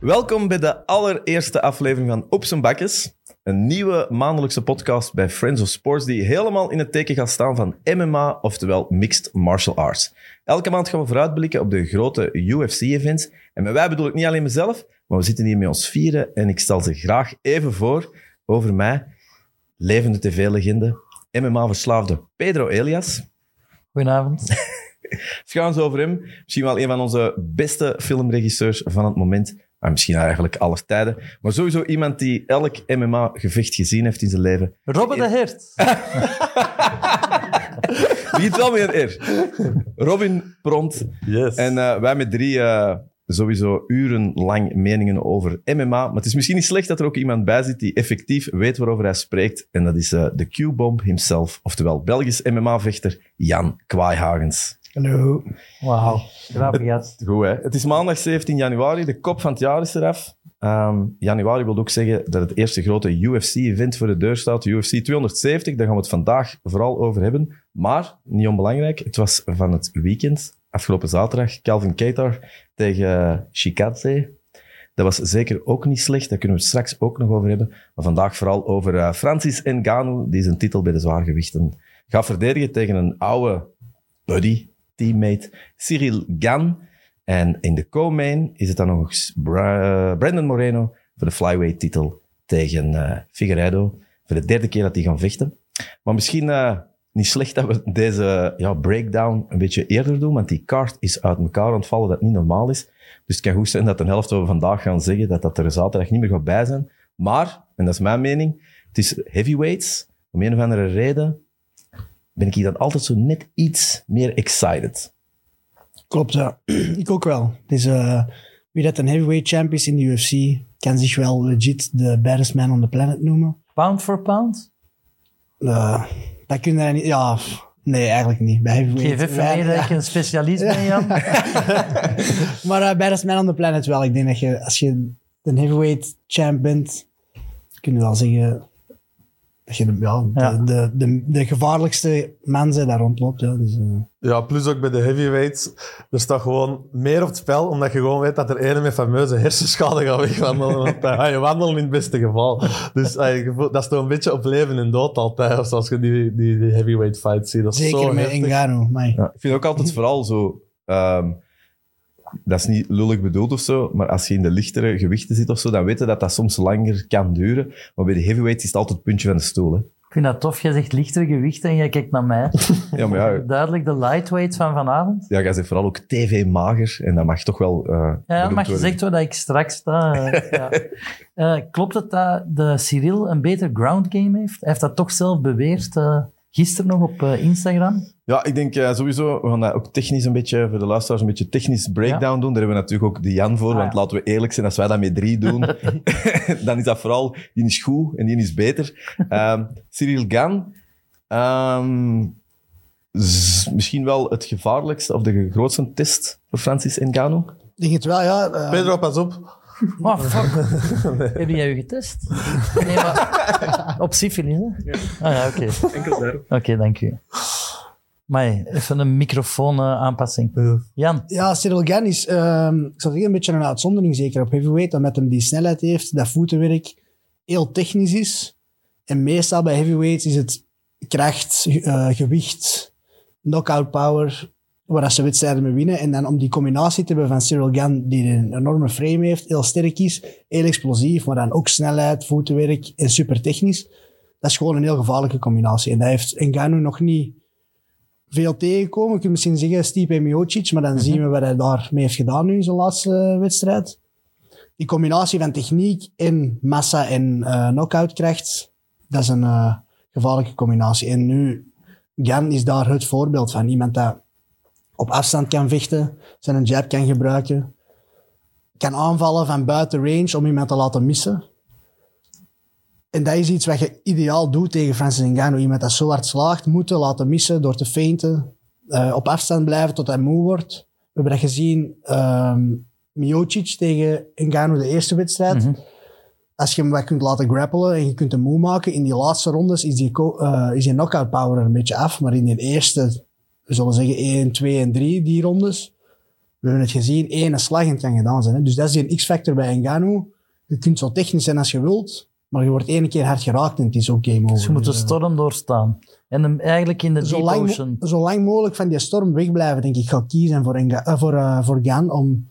Welkom bij de allereerste aflevering van Op zijn Bakkes. Een nieuwe maandelijkse podcast bij Friends of Sports die helemaal in het teken gaat staan van MMA, oftewel Mixed Martial Arts. Elke maand gaan we vooruitblikken op de grote UFC-events. En met wij bedoel ik niet alleen mezelf, maar we zitten hier met ons vieren en ik stel ze graag even voor over mij. Levende tv-legende, MMA-verslaafde Pedro Elias. Goedenavond. Zo over hem. Misschien wel een van onze beste filmregisseurs van het moment. Maar misschien eigenlijk aller tijden. Maar sowieso iemand die elk MMA-gevecht gezien heeft in zijn leven. Robbe de Hert. Begint wel met een R. Robin Pront. Yes. En eh, wij met drie eh, sowieso urenlang meningen over MMA. Maar het is misschien niet slecht dat er ook iemand bij zit die effectief weet waarover hij spreekt. En dat is eh, de Q-bomb himself. Oftewel Belgisch MMA-vechter Jan Kwaaihagens. Hallo. Wauw. Grappig. Goed, hè? Het is maandag 17 januari. De kop van het jaar is eraf. Ehm, januari wil ook zeggen dat het eerste grote UFC-event voor de deur staat. UFC 270, daar gaan we het vandaag vooral over hebben. Maar, niet onbelangrijk, het was van het weekend, afgelopen zaterdag, Calvin Keitar tegen Shikadze. Dat was zeker ook niet slecht, daar kunnen we het straks ook nog over hebben. Maar vandaag vooral over eh, Francis Ngannou, die zijn titel bij de zwaargewichten gaat verdedigen tegen een oude buddy, teammate, Cyril Gan. En in de co-main is het dan nog Brandon Moreno voor de flyweight-titel tegen eh Figueiredo. Voor de derde keer dat die gaan vechten. Maar misschien eh, niet slecht dat we deze ja, breakdown een beetje eerder doen, want die kaart is uit elkaar aan het vallen dat niet normaal is. Dus het kan goed zijn dat de helft wat we vandaag gaan zeggen, dat dat er zaterdag niet meer gaat bij zijn. Maar, en dat is mijn mening, het is heavyweights. Om een of andere reden ben ik hier dan altijd zo net iets meer excited. Klopt, ja. ik ook wel. Het is, eh, wie dat een heavyweight champ is in de UFC, kan zich wel legit de baddest man on the planet noemen. Pound for pound? Eh, dat kun je niet... Ja, nee, eigenlijk niet. Bij heavyweight... Geef even Ja, mee dat ja. ik een specialist ben, Jan. Maar eh, baddest man on the planet wel. Ik denk dat je, als je een heavyweight champ bent, kun je wel zeggen dat je de, ja, de, Ja. De, de, de gevaarlijkste man bent daar rondloopt. Ja. Dus, eh, Ja, plus ook bij de heavyweights. Er staat gewoon meer op het spel, omdat je gewoon weet dat er ene met fameuze hersenschade gaat wegwandelen. Want dan ga je wandelen in het beste geval. Dus eh, dat is toch een beetje op leven en dood altijd, zoals je die, die, die heavyweight fight ziet. Dat is zeker zo met Ja, ik vind ook altijd vooral zo... ehm, dat is niet lullig bedoeld of zo, maar als je in de lichtere gewichten zit of zo, dan weet je dat dat soms langer kan duren. Maar bij de heavyweights is het altijd het puntje van de stoel. Hè. Ik vind dat tof. Jij zegt lichtere gewichten en jij kijkt naar mij. Ja, maar ja, Duidelijk de lightweight van vanavond. ja, jij zegt vooral ook tv-mager en dat mag toch wel eh Ja, maar je zegt wel dat ik straks sta. eh, ja. Eh, klopt het dat de Cyril een beter ground game heeft? Hij heeft dat toch zelf beweerd gisteren nog op eh, Instagram. Ja, ik denk eh, sowieso, we gaan dat ook technisch een beetje, voor de luisteraars, een beetje technisch breakdown doen. Daar hebben we natuurlijk ook de Jan voor, Ah, want ja. laten we eerlijk zijn, als wij dat met drie doen, dan is dat vooral, die is goed en die is beter. Ehm Cyril Gan, ehm, misschien wel het gevaarlijkste of de grootste test voor Francis Ngannou. ik denk het wel, ja. Pedro, pas op. Oh, fuck. Heb jij je getest? Nee, maar op syfilis, hè? Ah ja, oké. Enkel daarop. Oké, dank u. Maar even een microfoon eh, aanpassing. Ja. Jan, Ja, Cyril Gann is, ehm, ik zou zeggen, een beetje een uitzondering, zeker op heavyweight, omdat hem die snelheid heeft, dat voetenwerk heel technisch is. En meestal bij heavyweights is het kracht, eh, gewicht, knockout power, waar dat ze wedstrijden mee winnen. En dan om die combinatie te hebben van Cyril Gann, die een enorme frame heeft, heel sterk is, heel explosief, maar dan ook snelheid, voetenwerk en super technisch. Dat is gewoon een heel gevaarlijke combinatie. En dat heeft Ngannou nog niet veel tegenkomen. Je kunt misschien zeggen Stipe Miocic, maar dan zien we wat hij daarmee heeft gedaan nu in zijn laatste wedstrijd. Die combinatie van techniek en massa en eh knockoutkracht, dat is een eh, gevaarlijke combinatie. En nu, Gan is daar het voorbeeld van. Iemand dat op afstand kan vechten, zijn een jab kan gebruiken, kan aanvallen van buiten range om iemand te laten missen. En dat is iets wat je ideaal doet tegen Francis Ngannou. Iemand dat zo hard slaagt, moeten laten missen door te feinten. eh, op afstand blijven tot hij moe wordt. We hebben dat gezien, ehm Miocic tegen Ngannou de eerste wedstrijd. Mhm. Als je hem wat kunt laten grappelen en je kunt hem moe maken, in die laatste rondes is die, is die knockout power er een beetje af. Maar in die eerste, we zullen zeggen 1, 2 en 3, die rondes, We hebben het gezien, één slag en het kan gedaan zijn. Hè. Dus dat is die X-factor bij Ngannou. Je kunt zo technisch zijn als je wilt, maar je wordt één keer hard geraakt en het is ook game over. Dus je moet de eh, storm doorstaan. En hem eigenlijk in de zo deep lang, ocean. zo lang mogelijk van die storm wegblijven, denk ik, ga kiezen voor, Nga- eh, voor, eh, voor Gan om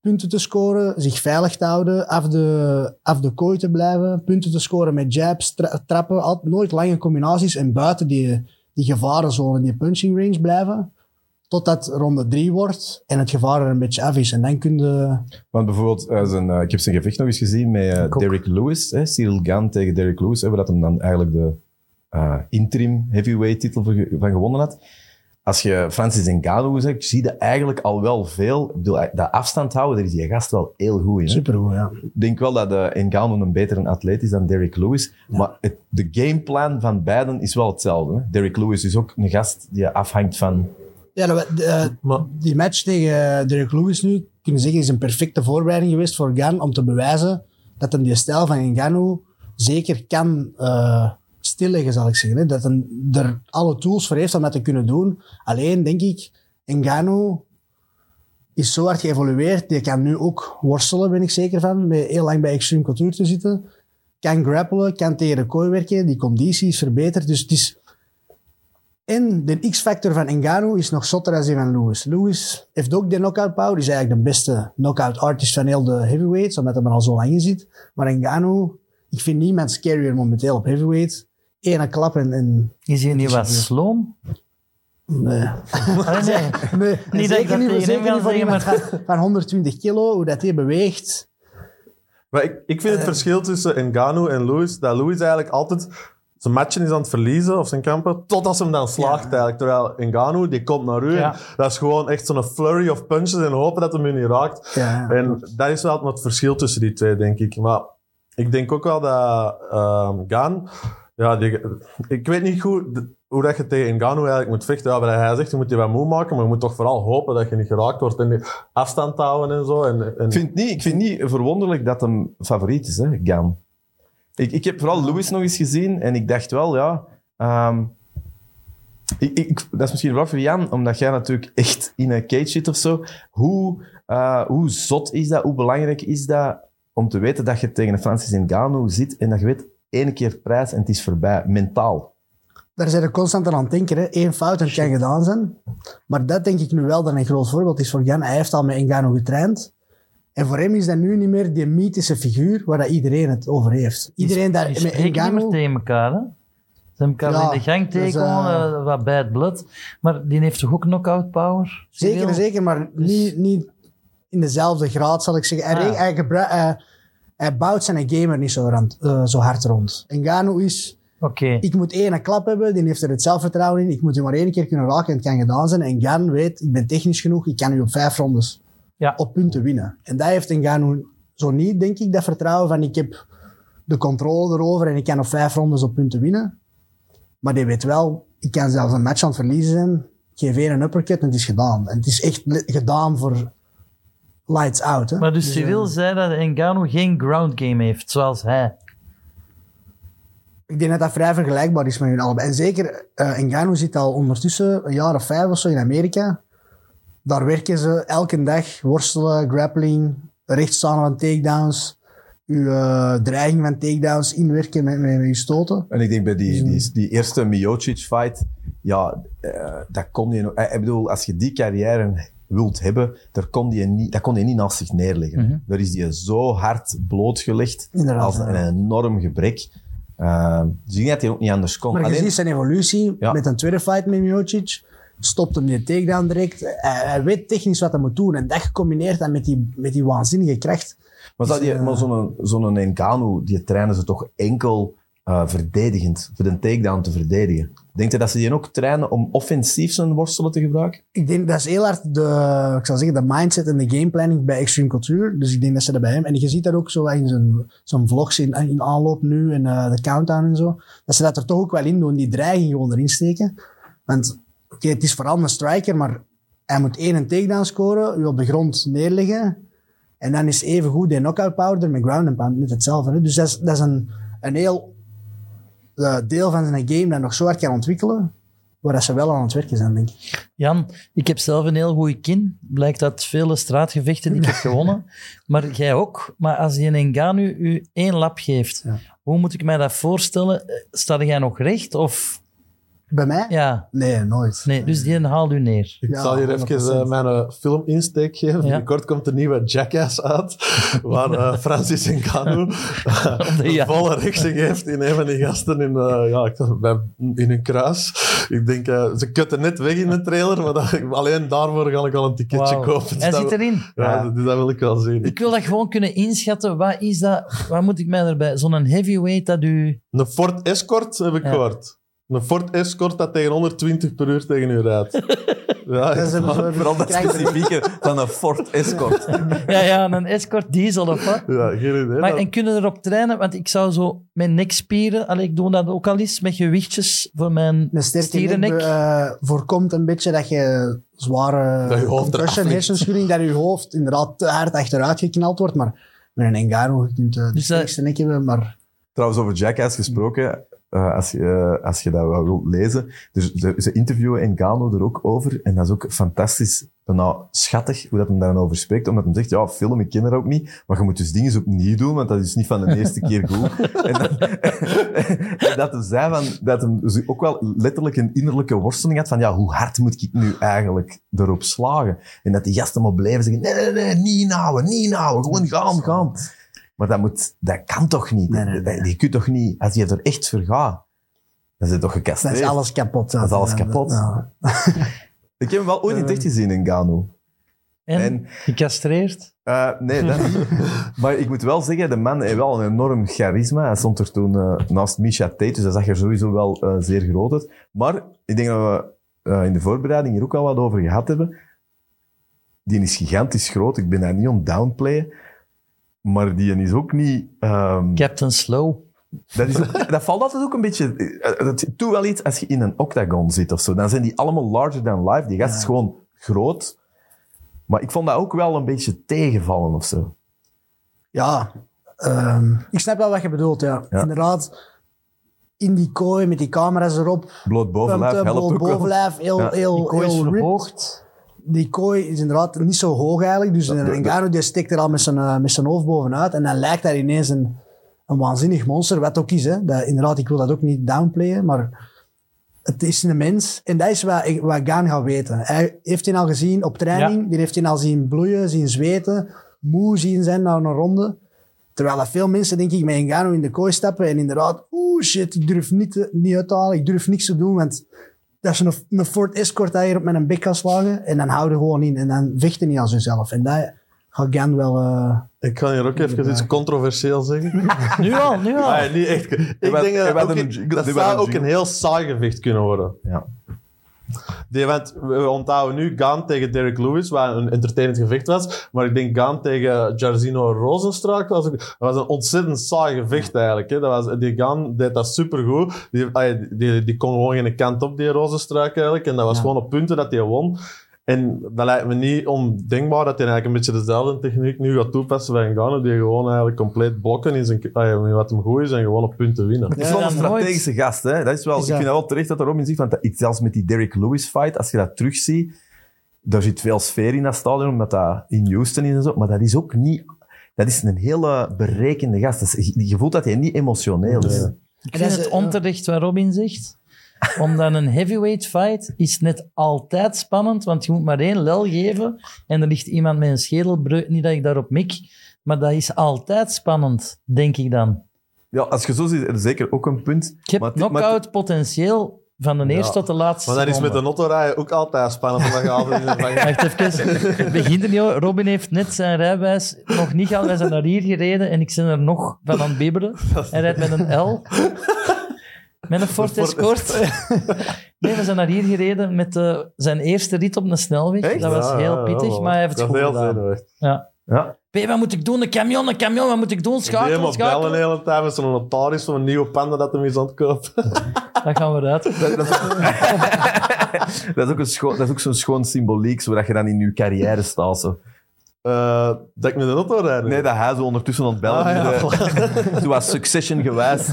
punten te scoren, zich veilig te houden, af de, af de kooi te blijven, punten te scoren met jabs, tra- trappen, al- nooit lange combinaties en buiten die, die gevarenzone, die punching range blijven, totdat ronde drie wordt en het gevaar er een beetje af is. En dan kun je... Want bijvoorbeeld, eh, zijn, eh, ik heb zijn gevecht nog eens gezien met eh, Ik ook. Derek Lewis. Hè, Cyril Gane tegen Derek Lewis. Hè, waar dat hem dan eigenlijk de eh, interim heavyweight titel van gewonnen had. Als je Francis Ngannou zegt, zie je eigenlijk al wel veel. Ik bedoel, eh, dat afstand houden, daar is die gast wel heel goed in. Supergoed, ja. Ik denk wel dat uh, Ngannou een betere atleet is dan Derek Lewis. Maar het, de gameplan van beiden is wel hetzelfde. Hè? Derek Lewis is ook een gast die afhangt van... Ja, de- eh, Maar die match tegen Derek Lewis nu, kunnen zeggen, is een perfecte voorbereiding geweest voor Gan om te bewijzen dat hem die stijl van Ngannou zeker kan eh, stilleggen, zal ik zeggen. Hè. Dat er alle tools voor heeft om dat te kunnen doen. Alleen, denk ik, Ngannou is zo hard geëvolueerd. Die kan nu ook worstelen, ben ik zeker van. Met heel lang bij Extreme Couture te zitten. Kan grappelen, kan tegen de kooi werken. Die conditie is verbeterd. Dus het is... En de X-factor van Ngannou is nog zotter dan die van Lewis. Lewis heeft ook de knockout power. Is eigenlijk de beste knockout artist van heel de heavyweights, omdat hij er al zo lang in zit. Maar Ngannou, ik vind niemand scarier momenteel op heavyweight. Ene klap en... en Is hij niet wat sloom? nee. Ik zeker niet, zeker niet voor zeggen, iemand van, van 120 kilo, hoe dat hij beweegt. Maar ik, ik vind het verschil tussen Ngannou en Lewis, dat Lewis eigenlijk altijd zijn matchen is aan het verliezen, of zijn kampen, totdat ze hem dan slaagt eigenlijk. Terwijl Ngannou, die komt naar u Ja. en dat is gewoon echt zo'n flurry of punches en hopen dat hem u niet raakt. Ja. En dat is wel het verschil tussen die twee, denk ik. Maar ik denk ook wel dat ehm Gaan, ja, ik weet niet goed hoe dat je tegen Ngannou eigenlijk moet vechten. Ja, hij zegt, je moet je wat moe maken, maar je moet toch vooral hopen dat je niet geraakt wordt en afstand houden en zo. En, en Ik vind, niet, ik vind niet verwonderlijk dat hem favoriet is, hè, Gan. Ik, ik heb vooral Lewis nog eens gezien en ik dacht wel, ja... ehm, ik, dat is misschien vraag voor Jan, omdat jij natuurlijk echt in een cage zit of zo. Hoe, eh, hoe zot is dat? Hoe belangrijk is dat om te weten dat je tegen een Francis Ngannou zit en dat je weet, één keer prijs en het is voorbij, mentaal. Daar zijn we constant aan het denken. Hè. Eén fout en het kan gedaan zijn. Maar dat denk ik nu wel dat een groot voorbeeld is voor Jan. Hij heeft al met Ngannou getraind. En voor hem is dat nu niet meer die mythische figuur waar dat iedereen het over heeft. Iedereen daar met spreken niet meer Ngannou... tegen elkaar, hè? Ze hebben elkaar Ja, in de gang dus, tegengekomen, eh, eh, wat bij het bloed. Maar die heeft toch ook knockout power? Zeker, zeker, maar niet, niet in dezelfde graad, zal ik zeggen. Hij, Ah. hij, hij- hij bouwt zijn gamer niet zo, rand, eh, zo hard rond. Ngannou is... Oké. Ik moet één klap hebben, die heeft er het zelfvertrouwen in. Ik moet hem maar één keer kunnen raken en het kan gedaan zijn. En Gan weet, ik ben technisch genoeg, ik kan nu op vijf rondes Ja. op punten winnen. En dat heeft Ngannou zo niet, denk ik, dat vertrouwen van ik heb de controle erover en ik kan op vijf rondes op punten winnen. Maar die weet wel, ik kan zelfs een match aan het verliezen zijn. Geef één een uppercut en het is gedaan. En het is echt gedaan voor lights out. Hè? Maar dus eh, Cyril zei dat Ngannou geen ground game heeft, zoals hij. Ik denk dat dat vrij vergelijkbaar is met hun allebei. En zeker, uh, Ngannou zit al ondertussen een jaar of vijf of zo in Amerika. Daar werken ze elke dag, worstelen, grappling, rechtstaan van takedowns, uw uh, dreiging van takedowns inwerken met, met, met je stoten. En ik denk bij die, die, die eerste Miocic-fight, ja, uh, dat kon je nog... eh, Ik bedoel, als je die carrière wilt hebben, daar kon die niet, dat kon je niet naast zich neerleggen. Mhm. Daar is die zo hard blootgelegd Inderdaad, als een ja. enorm gebrek. Uh, dus ik denk dat hij ook niet anders kon. Maar je Alleen, ziet zijn evolutie Ja. met een tweede fight met Miocic. Stopt hem die takedown direct. Hij, hij weet technisch wat hij moet doen. En dat gecombineerd dan met die, met die waanzinnige kracht. maar dat die, eh, maar zo'n zo'n Ngannou, die trainen ze toch enkel uh, verdedigend, voor de takedown te verdedigen. Denkt je dat ze die ook trainen om offensief zijn worstelen te gebruiken? Ik denk dat is heel hard de, ik zou zeggen, de mindset en de gameplanning bij Extreme Culture. Dus ik denk dat ze dat bij hem. En je ziet dat ook zo in zijn, zijn vlogs in, in aanloop nu en uh, de countdown en zo. Dat ze dat er toch ook wel in doen, die dreiging gewoon erin steken. Want oké, het is vooral een striker, maar hij moet één een takedown scoren, u op de grond neerleggen. En dan is even goed die knockout power er met ground and pound net hetzelfde. Hè? Dus dat is, dat is een, een heel uh, deel van zijn game dat nog zo hard kan ontwikkelen. waar dat ze wel aan het werken zijn, denk ik. Jan, ik heb zelf een heel goede kin. Blijkt uit vele straatgevechten die ik heb gewonnen. Maar jij ook. Maar als die in Ngannou u één lap geeft, Ja. hoe moet ik mij dat voorstellen? Eh, Sta jij nog recht? Of Bij mij? ja, Nee, nooit. nee, dus die haalt u neer. Ik Ja, zal hier 100%. even eh, mijn uh, film-insteek geven. Ja. Binnenkort komt de nieuwe Jackass uit, waar eh, Francis Ngannou uh, de ja- volle rechten geeft in een van die gasten in, eh, ja, in een kruis. Ik denk, eh, ze kutten net weg in de trailer, maar dat, alleen daarvoor ga ik al een ticketje kopen. Dus Hij zit erin. Ja, dat, dat wil ik wel zien. Ik wil dat gewoon kunnen inschatten. Wat is dat? Wat moet ik mij erbij? Zo'n heavyweight dat u... Een Ford Escort heb ik Ja. gehoord. Een Ford Escort dat tegen 120 per uur tegen u rijdt. ja, Dat is een- zo- Vooral dat specifieke van een Ford Escort. Ja, ja, een escort diesel of wat? ja, geen idee. Maar, Dat- en kunnen erop trainen? Want ik zou zo mijn nekspieren... Allee, ik doe dat ook al eens met gewichtjes voor mijn Een stierennek. nek eh, voorkomt een beetje dat je zware Dat je hoofd eraf concussion, ligt. hersenschudding, dat je hoofd inderdaad te hard achteruit geknald wordt. Maar met een Engaro, je kunt eh, de Dus dat- nek hebben, maar Trouwens, over Jackass gesproken, eh, als, je, eh, als je dat wel wilt lezen. Dus ze, ze interviewen Ngannou er ook over. En dat is ook fantastisch, nou, schattig hoe dat hem daar dan over spreekt. Omdat hij zegt, ja, film, ik ken dat ook niet. Maar je moet dus dingen opnieuw doen, want dat is niet van de eerste keer goed. en, dan, en dat hij zei van, dat hij dus ook wel letterlijk een innerlijke worsteling had van, ja, hoe hard moet ik nu eigenlijk erop slagen? En dat die gasten maar blijven zeggen, nee, nee, nee, niet inhouden, niet inhouden, gewoon gaan, gaan. Maar dat, moet, dat kan toch niet? Nee, nee, Je kunt toch niet, als je er echt voor gaat, dan is het toch dan gecastreerd. is alles kapot. Dat is alles kapot. Ja. Ik heb hem wel ooit in het echt gezien in Gano. En, En- gecastreerd. Eh, nee, dat niet. maar ik moet wel zeggen, de man heeft wel een enorm charisma. Hij stond er toen eh, naast Misha Tate, dus dat zag er sowieso wel eh, zeer groot uit. Maar ik denk dat we eh, in de voorbereiding hier ook al wat over gehad hebben. Die is gigantisch groot. Ik ben daar niet om downplayen. Maar die is ook niet... ehm, Captain Slow. dat, is, dat valt altijd ook een beetje... eh, Dat doet wel iets als je in een octagon zit of zo. Dan zijn die allemaal larger than life. Die gast is gewoon groot. Maar ik vond dat ook wel een beetje tegenvallen of zo. Ja, ehm, ik snap wel wat je bedoelt. Ja. Ja. Inderdaad, in die kooi met die camera's erop. Bloot bovenlijf helpt bloot bovenlijf, heel, Ja. heel, heel ripped. Die kooi is inderdaad niet zo hoog eigenlijk. Dus Ngannou die steekt er al met zijn, eh, met zijn hoofd bovenuit. En dan lijkt hij ineens een, een waanzinnig monster. Wat ook is. Hè. Dat, inderdaad, ik wil dat ook niet downplayen. Maar het is een mens. En dat is wat, ik- wat Gaan gaat weten. Hij heeft hij al gezien op training. Die heeft hij al zien bloeien, zien zweten. Moe zien zijn na een ronde. Terwijl veel mensen, denk ik, met Ngannou in de kooi stappen. En inderdaad, oeh shit, ik durf niet, te- niet uit te halen. Ik durf niks te doen, want dat is een, een Ford Escort op met een bek kan slagen. En dan houden gewoon in. En dan vechten niet als jezelf. En dat gaat Gan wel... eh, Ik kan hier ook even iets controversieel zeggen. Nu al, nu al. Ah, niet echt. Ik denk we dat, ook een dat zou ook een heel saai gevecht kunnen worden. Ja. Die, want we onthouden nu Gaan tegen Derek Lewis, wat een entertainend gevecht was. Maar ik denk Gaan tegen Jarzino Rozenstruik was, ook- dat was een ontzettend saai gevecht eigenlijk. Hè. Dat was, die Gaan deed dat supergoed. Die, ah, die, die kon gewoon geen kant op, die Rozenstruik eigenlijk. En dat was Ja. gewoon op punten dat hij won. En dat lijkt me niet ondenkbaar dat hij eigenlijk een beetje dezelfde techniek nu gaat toepassen bij Ngannou, die gewoon eigenlijk compleet blokken in, zijn, wat hem goed is en gewoon op punten winnen. Het is Ja, wel een nooit. strategische gast. Hè? Dat is wel, Is ik dat- vind dat wel terecht dat er Robin zegt. Want dat, zelfs met die Derek Lewis fight, als je dat terugziet, daar zit veel sfeer in dat stadion, omdat dat in Houston is en zo. Maar dat is ook niet... Dat is een hele berekende gast. Dat is, je voelt dat hij niet emotioneel is. Nee. En dat is- het onterecht wat Robin zegt. Omdat een heavyweight fight is net altijd spannend, want je moet maar één lel geven en er ligt iemand met een schedelbreuk. Niet dat ik daarop mik, maar dat is altijd spannend, denk ik dan. Ja, als je zo ziet, is er zeker ook een punt. Je hebt maar het- knock-out potentieel van de eerste Ja. tot de laatste Maar dat is met de autorijden ook altijd spannend. Omdat je altijd in de Wacht even, het begint er niet. Robin heeft net zijn rijbewijs nog niet gehad. Wij zijn naar hier gereden en ik ben er nog van aan het bibberen. Hij rijdt met een L. Met een Ford Escort. Nee, we zijn naar hier gereden met eh, zijn eerste rit op een snelweg. Echt? Dat was Ja, heel ja, pittig, ja, maar hij heeft het dat goed is heel gedaan. Ja. Ja. P, wat moet ik doen? Een camion, een camion, wat moet ik doen? Schakelen, helemaal bellen de schakelen. hele tijd met zo'n notaris van een nieuwe panda dat hem is aan het kopen. Dat gaan we eruit. Dat, dat, is ook, dat is ook een schoon- dat is ook zo'n schoon symboliek, zodat je dan in je carrière staat. Zo. Eh, dat ik met de auto rijden. Nee, dat hij zo ondertussen aan het bellen Ah, ja, eh, Zo was Succession gewijs.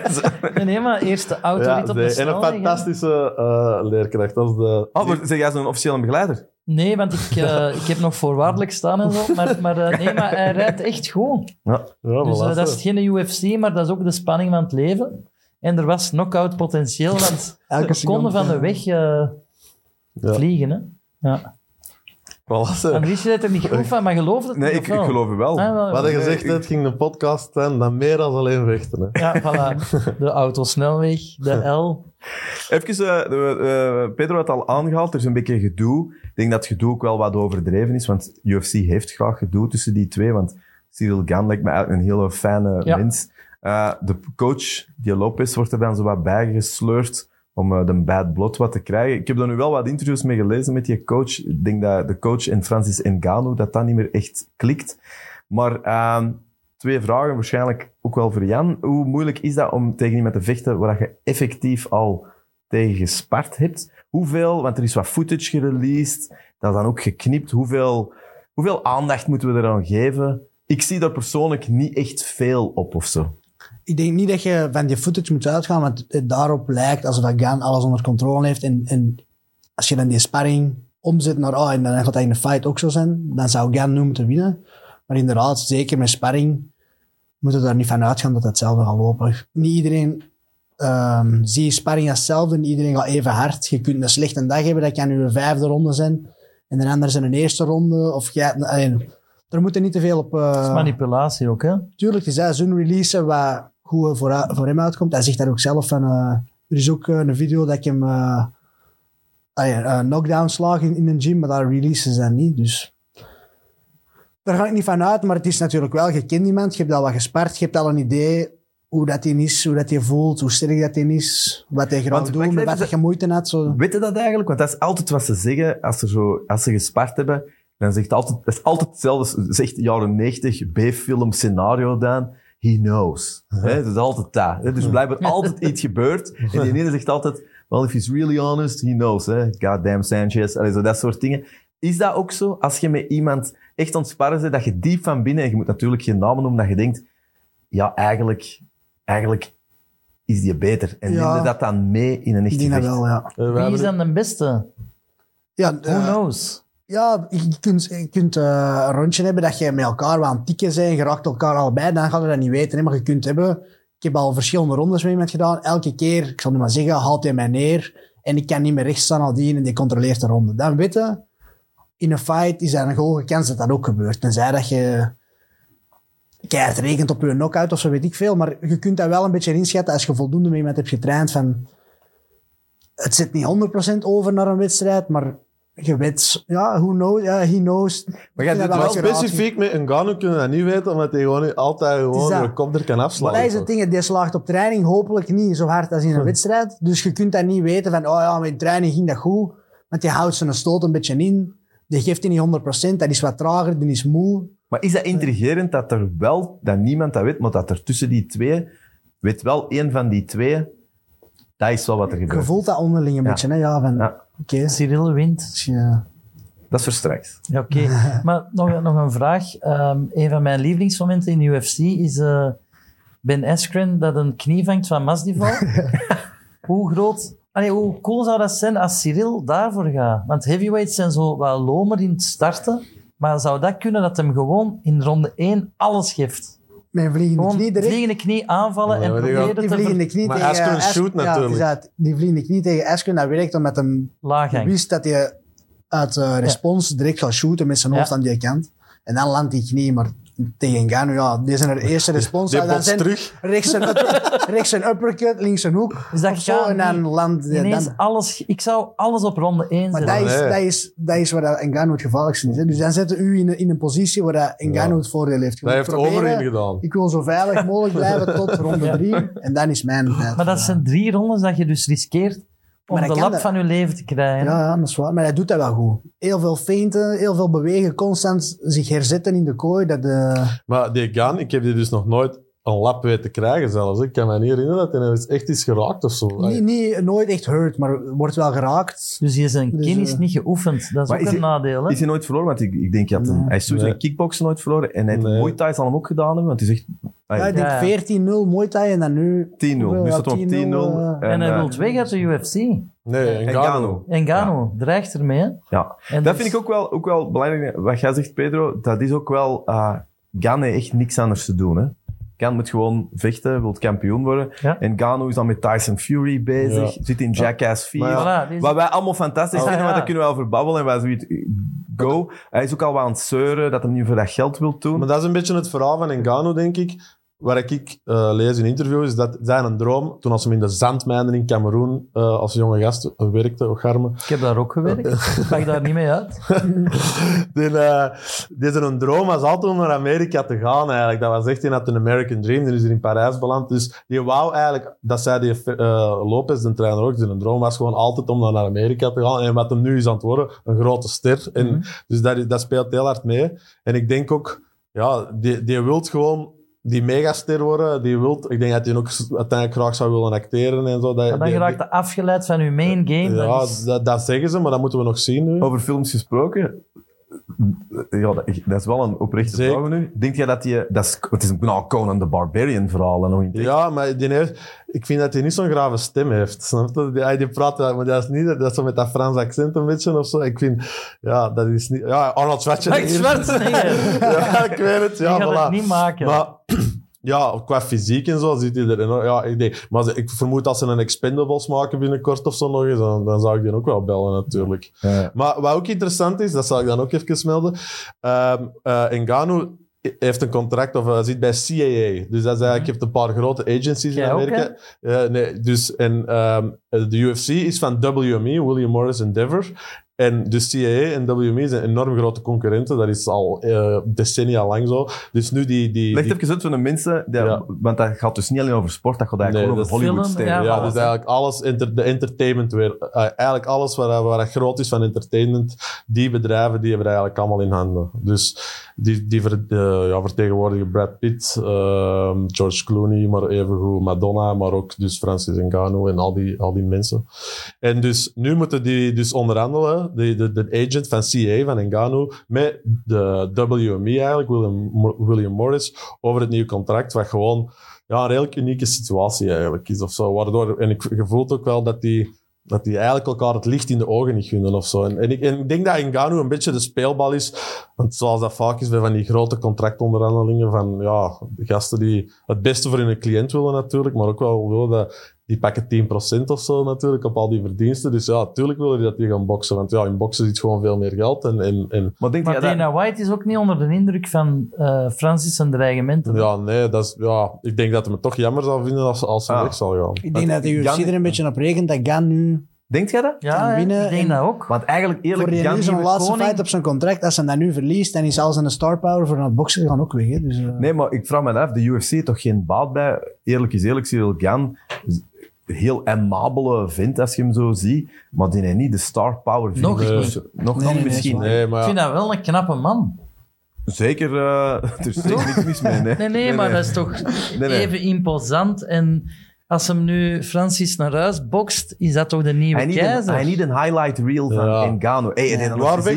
Nee, nee, maar eerst de auto Ja, niet op nee, de en een fantastische eh, leerkracht. Dat is de... Oh, maar zeg jij zo'n officiële begeleider? Nee, want ik, eh, ik heb nog voorwaardelijk staan en zo. Maar, maar, eh, nee, maar hij rijdt echt goed. Ja. Ja, Dus dat is geen UFC, maar dat is ook de spanning van het leven. En er was knock-out potentieel, want Elke ze konden seconde. van de weg eh, Ja. vliegen. Hè? Ja. Voilà, zo. Andries weet er niet goed van, maar geloof het Nee, niet, ik, geloof wel. Ah, wel. Wat je gezegd hebt, ging een podcast zijn dan meer dan alleen vechten. Hè. Ja, voilà. De autosnelweg, de L. Even, eh, eh, Pedro had al aangehaald, er is een beetje gedoe. Ik denk dat het gedoe ook wel wat overdreven is, want UFC heeft graag gedoe tussen die twee, want Cyril Gan lijkt me eigenlijk een hele fijne Ja. mens. Eh, de coach, die Lopez, wordt er dan zo wat bijgesleurd om eh, de bad blood wat te krijgen. Ik heb er nu wel wat interviews mee gelezen met die coach. Ik denk dat de coach en Francis Ngannou, dat dat niet meer echt klikt. Maar ehm, twee vragen, waarschijnlijk ook wel voor Jan. Hoe moeilijk is dat om tegen iemand te vechten waar je effectief al tegen gespart hebt? Hoeveel, want er is wat footage gereleased, dat is dan ook geknipt. Hoeveel, hoeveel aandacht moeten we eraan geven? Ik zie daar persoonlijk niet echt veel op of zo. Ik denk niet dat je van die footage moet uitgaan, want het daarop lijkt alsof dat Gan alles onder controle heeft. En, en als je dan die sparring omzet naar, oh, en dan gaat dat in de fight ook zo zijn, dan zou Gan nu moeten winnen. Maar inderdaad, zeker met sparring, moeten we daar niet van uitgaan dat het hetzelfde gaat lopen. Niet iedereen ehm ziet sparring als hetzelfde, niet iedereen gaat even hard. Je kunt een slechte dag hebben, dat kan nu een vijfde ronde zijn. En de ander zijn een eerste ronde. Of jij, er moet er niet te veel op... Dat is manipulatie ook, hè? tuurlijk, is hij zo'n release wat goed voor, voor hem uitkomt. Hij zegt daar ook zelf van, eh, er is ook eh, een video dat ik hem uh, knockdown slaag in, in een gym, maar daar releasen ze dan niet. Dus daar ga ik niet van uit, maar het is natuurlijk wel, je kent iemand, je hebt al wat gespart, je hebt al een idee hoe dat hij is, hoe dat hij voelt, hoe sterk dat hij is, wat hij graag doet, met wat je moeite had. Zo. Weet je dat eigenlijk? Want dat is altijd wat ze zeggen als ze, zo, als ze gespart hebben. Dan zegt altijd, dat is altijd hetzelfde, zegt jaren 90 B-film scenario dan. He knows. Hè, dat is altijd dat. Hè? Dus blijkbaar altijd iets gebeurt. En die ene zegt altijd, well, if he's really honest, he knows. Hè? Goddamn Sanchez. Allee, zo dat soort dingen. Is dat ook zo? Als je met iemand echt aan het sparren bent, dat je diep van binnen, en je moet natuurlijk geen namen noemen, dat je denkt, ja, eigenlijk, eigenlijk is die beter. En Ja. neem je dat dan mee in een echt Ik denk dat gevecht? wel, ja. Eh, Wie hebben is dan de beste? Ja, Who eh, knows? Ja, je kunt, kunt eh, een rondje hebben dat je met elkaar wel aan het tikken bent. Je raakt elkaar allebei, dan ga je dat niet weten. Hè? Maar je kunt hebben... Ik heb al verschillende rondes met iemand gedaan. Elke keer, ik zal nu maar zeggen, haalt hij mij neer. En ik kan niet meer rechts staan nadien en die controleert de ronde. Dan weten, in een fight is er een hoge kans dat dat ook gebeurt. Tenzij dat je keihard rekent op je knockout of zo, weet ik veel. Maar je kunt dat wel een beetje inschatten als je voldoende met iemand hebt getraind van... Het zit niet 100% over naar een wedstrijd, maar je weet... Ja, who knows? Ja, he knows. Maar doet dat wel specifiek met een Gano kunnen dat niet weten, omdat hij gewoon altijd gewoon de kop er kan afslaan. dat is het ding, die slaagt op training hopelijk niet zo hard als in een wedstrijd. Dus je kunt dat niet weten van, oh ja, met training ging dat goed. Want die houdt zijn stoot een beetje in. Die geeft die niet 100%, dat is wat trager, die is moe. Maar is dat intrigerend dat er wel, dat niemand dat weet, maar dat er tussen die twee, weet wel één van die twee, dat is wel wat er Je gebeurt. voelt dat onderling een Ja. beetje, hè? Ja, van, Ja. Oké. Cyril wint. je- Dat is voor straks. Ja, oké. maar nog, nog een vraag. Ehm, een van mijn lievelingsmomenten in de UFC is eh, Ben Askren dat een knie vangt van Masvidal. hoe groot... Allee, hoe cool zou dat zijn als Cyril daarvoor gaat? Want heavyweights zijn zo wat lomer in het starten. Maar zou dat kunnen dat hem gewoon in ronde 1 alles geeft? Mijn vliegende Gewoon knie direct. vliegende knie aanvallen Ja, en die proberen Die te ver- vliegende knie Maar tegen Askren Ask- shoot ja, natuurlijk. dat. die vliegende knie tegen Askren, dat werkt omdat hem laag wist dat hij uit eh, respons direct gaat shooten met zijn hoofd Ja. aan die kant. En dan landt die knie, maar tegen Gano, ja, die zijn er eerste respons. Die dan zijn terug. Rechts een, rechts een uppercut, links een hoek. Dus dat zo, en dan Ineens dan. alles... Ik zou alles op ronde 1 Maar zetten. dat is, Nee. dat, is, dat is waar dat Ngannou het gevaarlijkste is. Hè. Dus dan zetten u in, een- in een positie waar dat Ngannou het voordeel heeft. Je Dat heeft proberen, Overeem gedaan. Ik wil zo veilig mogelijk blijven tot ronde Ja. drie. En dan is mijn tijd. Maar dat zijn drie rondes dat je dus riskeert om Maar de kan lap dat. van je leven te krijgen. Ja, ja, dat is waar. Maar hij doet dat wel goed. Heel veel feinten, heel veel bewegen, constant zich herzetten in de kooi. Dat, eh, Maar die Gan, ik heb die dus nog nooit een lap weet te krijgen zelfs. Ik kan me niet herinneren dat hij eens echt is geraakt of zo. Niet, niet, nooit echt hurt, maar wordt wel geraakt. Dus je zijn Dus, kennis eh, niet geoefend. Dat is maar ook is een hij- nadeel. Hè? Is hij nooit verloren? Want ik, ik denk dat Nee. hij is sowieso Nee. in kickboksen nooit verloren. En hij heeft Nee. Muay Thai zal hem ook gedaan hebben. Want hij zegt Ja, ik denk Ja. 14-0 Muay Thai en dan nu... 10-0. Nu Ja, staat hij op 10-0. 10-0, en hij eh, wil weg uit de UFC. Nee, Ngannou. En Gano dreigt ermee. hè. Ja, En dat dus- vind ik ook wel, ook wel belangrijk. Wat jij zegt, Pedro, dat is ook wel... eh Gan heeft echt niks anders te doen. Hè. Gan moet gewoon vechten, wil kampioen worden. Ja. En Gano is dan met Tyson Fury bezig. Ja. Zit in Jackass 4. Maar Voilà, deze- Wat wij allemaal fantastisch Ja, vinden, ja. want daar kunnen we over babbelen. En wij zoiets, go. Hij is ook al wat aan het zeuren dat hij niet voor dat geld wil doen. Maar dat is een beetje het verhaal van Ngannou, denk ik. Waar ik eh, lees in interviews, is dat zijn een droom, toen als hem in de zandmijnen in Cameroen eh, als jonge gast eh, werkte, Ocharme, Ik heb daar ook gewerkt. Ik mag daar niet mee uit. die, eh, die zijn een droom was altijd om naar Amerika te gaan eigenlijk. Dat was echt, hij had een American Dream, die is hier in Parijs beland. Dus die wou eigenlijk, dat zei die eh, Lopez, de trainer ook, zijn droom was gewoon altijd om naar Amerika te gaan. En wat hem nu is aan het worden, een grote ster. En, Mhm. Dus dat, dat speelt heel hard mee. En ik denk ook, ja, die, die wilt gewoon die megaster worden. Die wilt, ik denk dat hij ook uiteindelijk graag zou willen acteren en zo. Dat, Maar dan die- geraakt je afgeleid van uw main game. ja, dat is- dat, dat zeggen ze, maar dat moeten we nog zien nu. Over films gesproken. Ja, dat, is wel een oprechte Zeker. vraag nu. Denk jij dat je... Dat is, het is een nou, Conan the Barbarian verhaal. En nog in Ja, maar die heeft, ik vind dat hij niet zo'n grave stem heeft. Snap je? Die, die praat, maar dat is niet, dat is zo met dat Frans accent een beetje of zo. Ik vind, ja, dat is niet, ja, Arnold Schwarzenegger. Schwarzenegger. ja, ik weet het, Die ja, gaat voilà. het niet maken. Maar ja, qua fysiek en zo ziet hij er enorm... Ja, ik, denk, maar ze- ik vermoed als ze een Expendables maken binnenkort of zo nog eens, dan, dan zou ik die ook wel bellen natuurlijk. Ja. Maar wat ook interessant is, dat zal ik dan ook even melden. ehm eh Ngannou heeft een contract of hij zit bij CAA. Dus dat is eigenlijk, je hebt een paar grote agencies in Amerika. Eh, nee, dus, en ehm, de UFC is van WME, William Morris Endeavor. En dus CAA en WME zijn enorm grote concurrenten. Dat is al eh, decennia lang zo. Dus nu die... die, Leg die even uit voor de mensen, die- Ja. want dat gaat dus niet alleen over sport, dat gaat eigenlijk Nee, gewoon over Hollywood ja, ja, dus eigenlijk alles, inter, de entertainment weer. eh, eigenlijk alles waar, waar groot is van entertainment, die bedrijven, die hebben eigenlijk allemaal in handen. Dus die, die ver, ja, vertegenwoordigen Brad Pitt, ehm, George Clooney, maar evengoed Madonna, maar ook dus Francis Ngannou en al die, al die mensen. En dus nu moeten die dus onderhandelen, de, de, de agent van CA, van Ngannou, met de WME eigenlijk, William, William Morris, over het nieuwe contract, wat gewoon ja, een redelijk unieke situatie eigenlijk is of zo. Waardoor, en ik, je voelt ook wel dat die, dat die eigenlijk elkaar het licht in de ogen niet gunnen of zo. En, en, ik, en ik denk dat Ngannou een beetje de speelbal is. Want zoals dat vaak is bij van die grote contractonderhandelingen van ja, de gasten die het beste voor hun cliënt willen natuurlijk, maar ook wel willen dat die pakken 10% of zo natuurlijk op al die verdiensten. Dus ja, natuurlijk willen die dat die gaan boksen. Want ja, in boksen zit gewoon veel meer geld. En, en, en Maar denk Maar jij dat... Dana White is ook niet onder de indruk van eh Francis en dreigementen. ja, nee, dat is, ja, ik denk dat hij het toch jammer zou vinden als, als ze Ah. weg zal gaan. Ik denk dat de UFC Jan- er een beetje op rekent dat Gan nu Denkt jij dat? Ja, winnen ik denk en- dat ook. Want eigenlijk, voor eerlijk, Jan zo'n Nieuwe laatste Koning- fight op zijn contract, als hij dat nu verliest, dan is al zijn star power voor het boksen gaan ook weg. Hè. Dus, eh, Nee, maar ik vraag me af, de UFC heeft toch geen baat bij? Eerlijk is eerlijk, Cyril Gan, heel amabele vent als je hem zo ziet, maar die heeft niet de star power. vind Nog niet. Dus- Nog, Nee, nog nee, nee, misschien. Nee, maar Ik vind dat wel een knappe man. Zeker, eh, er is niks mis mee. Nee, Nee, nee, maar dat is toch Nee, nee. even imposant. En als hem nu Francis naar huis bokst, is dat toch de nieuwe Hij niet, een, keizer? hij niet een highlight reel van Ja. Ngannou. Hey, dat Waar? Een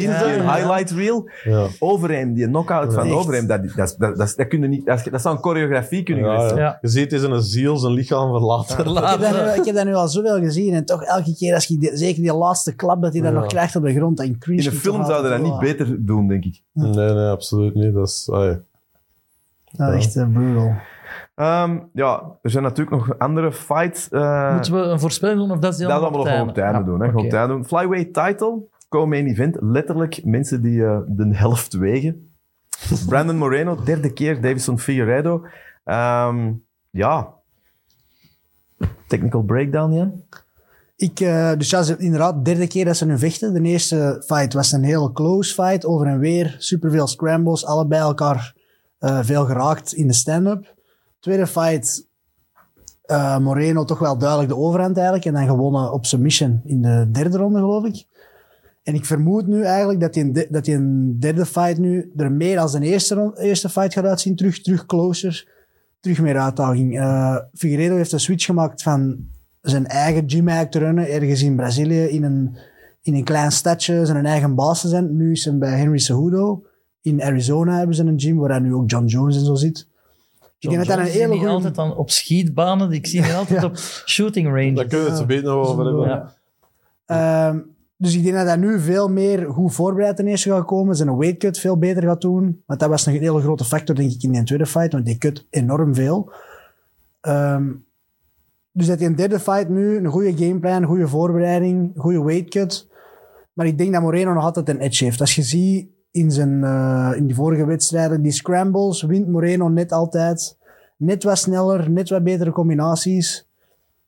highlight reel? Ja. Overheem, die knockout van Echt? Overheem, dat, dat, dat, dat, dat, kun je niet, dat, dat zou een choreografie kunnen Ja, geweest ja. zijn. Ja. Je ziet, het is een ziel zijn lichaam verlaten. ik, heb dat nu, ik heb dat nu al zoveel gezien en toch elke keer, als je die- zeker die laatste klap dat hij dan nog krijgt op de grond, dan cringe In een film zouden dat niet beter doen, denk ik. Nee, nee, absoluut niet. Dat is, ai. ja, echt eh, brutal. Ehm, ja, er zijn natuurlijk nog andere fights. eh, Moeten we een voorspelling doen of dat is dat gaan we nog op het einde doen. Hè. Gewoon op doen. Flyweight title, co-main event. Letterlijk mensen die eh, de helft wegen. Brandon Moreno, derde keer. Davison Figueiredo. Ehm, ja. Technical breakdown, ja. Ik, eh, dus ja, ze- inderdaad, derde keer dat ze nu vechten. De eerste fight was een heel close fight, over en weer. Superveel scrambles, allebei elkaar eh, veel geraakt in de stand-up. Tweede fight, eh, Moreno toch wel duidelijk de overhand eigenlijk. En dan gewonnen op submission in de derde ronde, geloof ik. En ik vermoed nu eigenlijk dat een, de- dat een derde fight nu er meer als een eerste, eerste fight gaat uitzien. Terug, terug closer. terug meer uitdaging. Figueiredo heeft een switch gemaakt van zijn eigen gym eigenlijk te runnen, ergens in Brazilië, in een, in een klein stadje, zijn eigen baas te zijn. Nu is hij bij Henry Cejudo. In Arizona hebben ze een gym waar nu ook John Jones en zo zit. Ik denk dat dat een hele niet goede... altijd dan op schietbanen. Ik zie die altijd op shooting Daar ranges. kunnen we het zo beter nog over hebben. Ja. Ehm, dus ik denk dat hij nu veel meer goed voorbereid ten eerste gaat komen. Zijn weight cut veel beter gaat doen. Want dat was nog een hele grote factor, denk ik, in die tweede fight. Want die cut enorm veel. Ehm, dus dat die een derde fight nu een goede gameplan, een goede voorbereiding, goede weight cut. Maar ik denk dat Moreno nog altijd een edge heeft. Als je ziet in, zijn, eh, in die vorige wedstrijden, die scrambles, wint Moreno net altijd. Net wat sneller, net wat betere combinaties.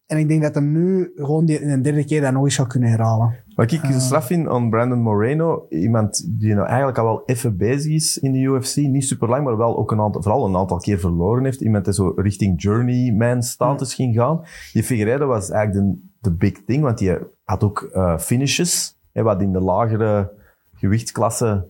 En ik denk dat hem nu gewoon die, in een derde keer dat nog eens gaat kunnen herhalen. Wat ik zo straf vind aan Brandon Moreno, iemand die nou eigenlijk al wel even bezig is in de UFC, niet super lang, maar wel ook een aantal, vooral een aantal keer verloren heeft. Iemand die zo richting journeyman status ging gaan. Die Figueiredo was eigenlijk de, de big thing, want die had ook eh, finishes, hè, wat in de lagere gewichtsklasse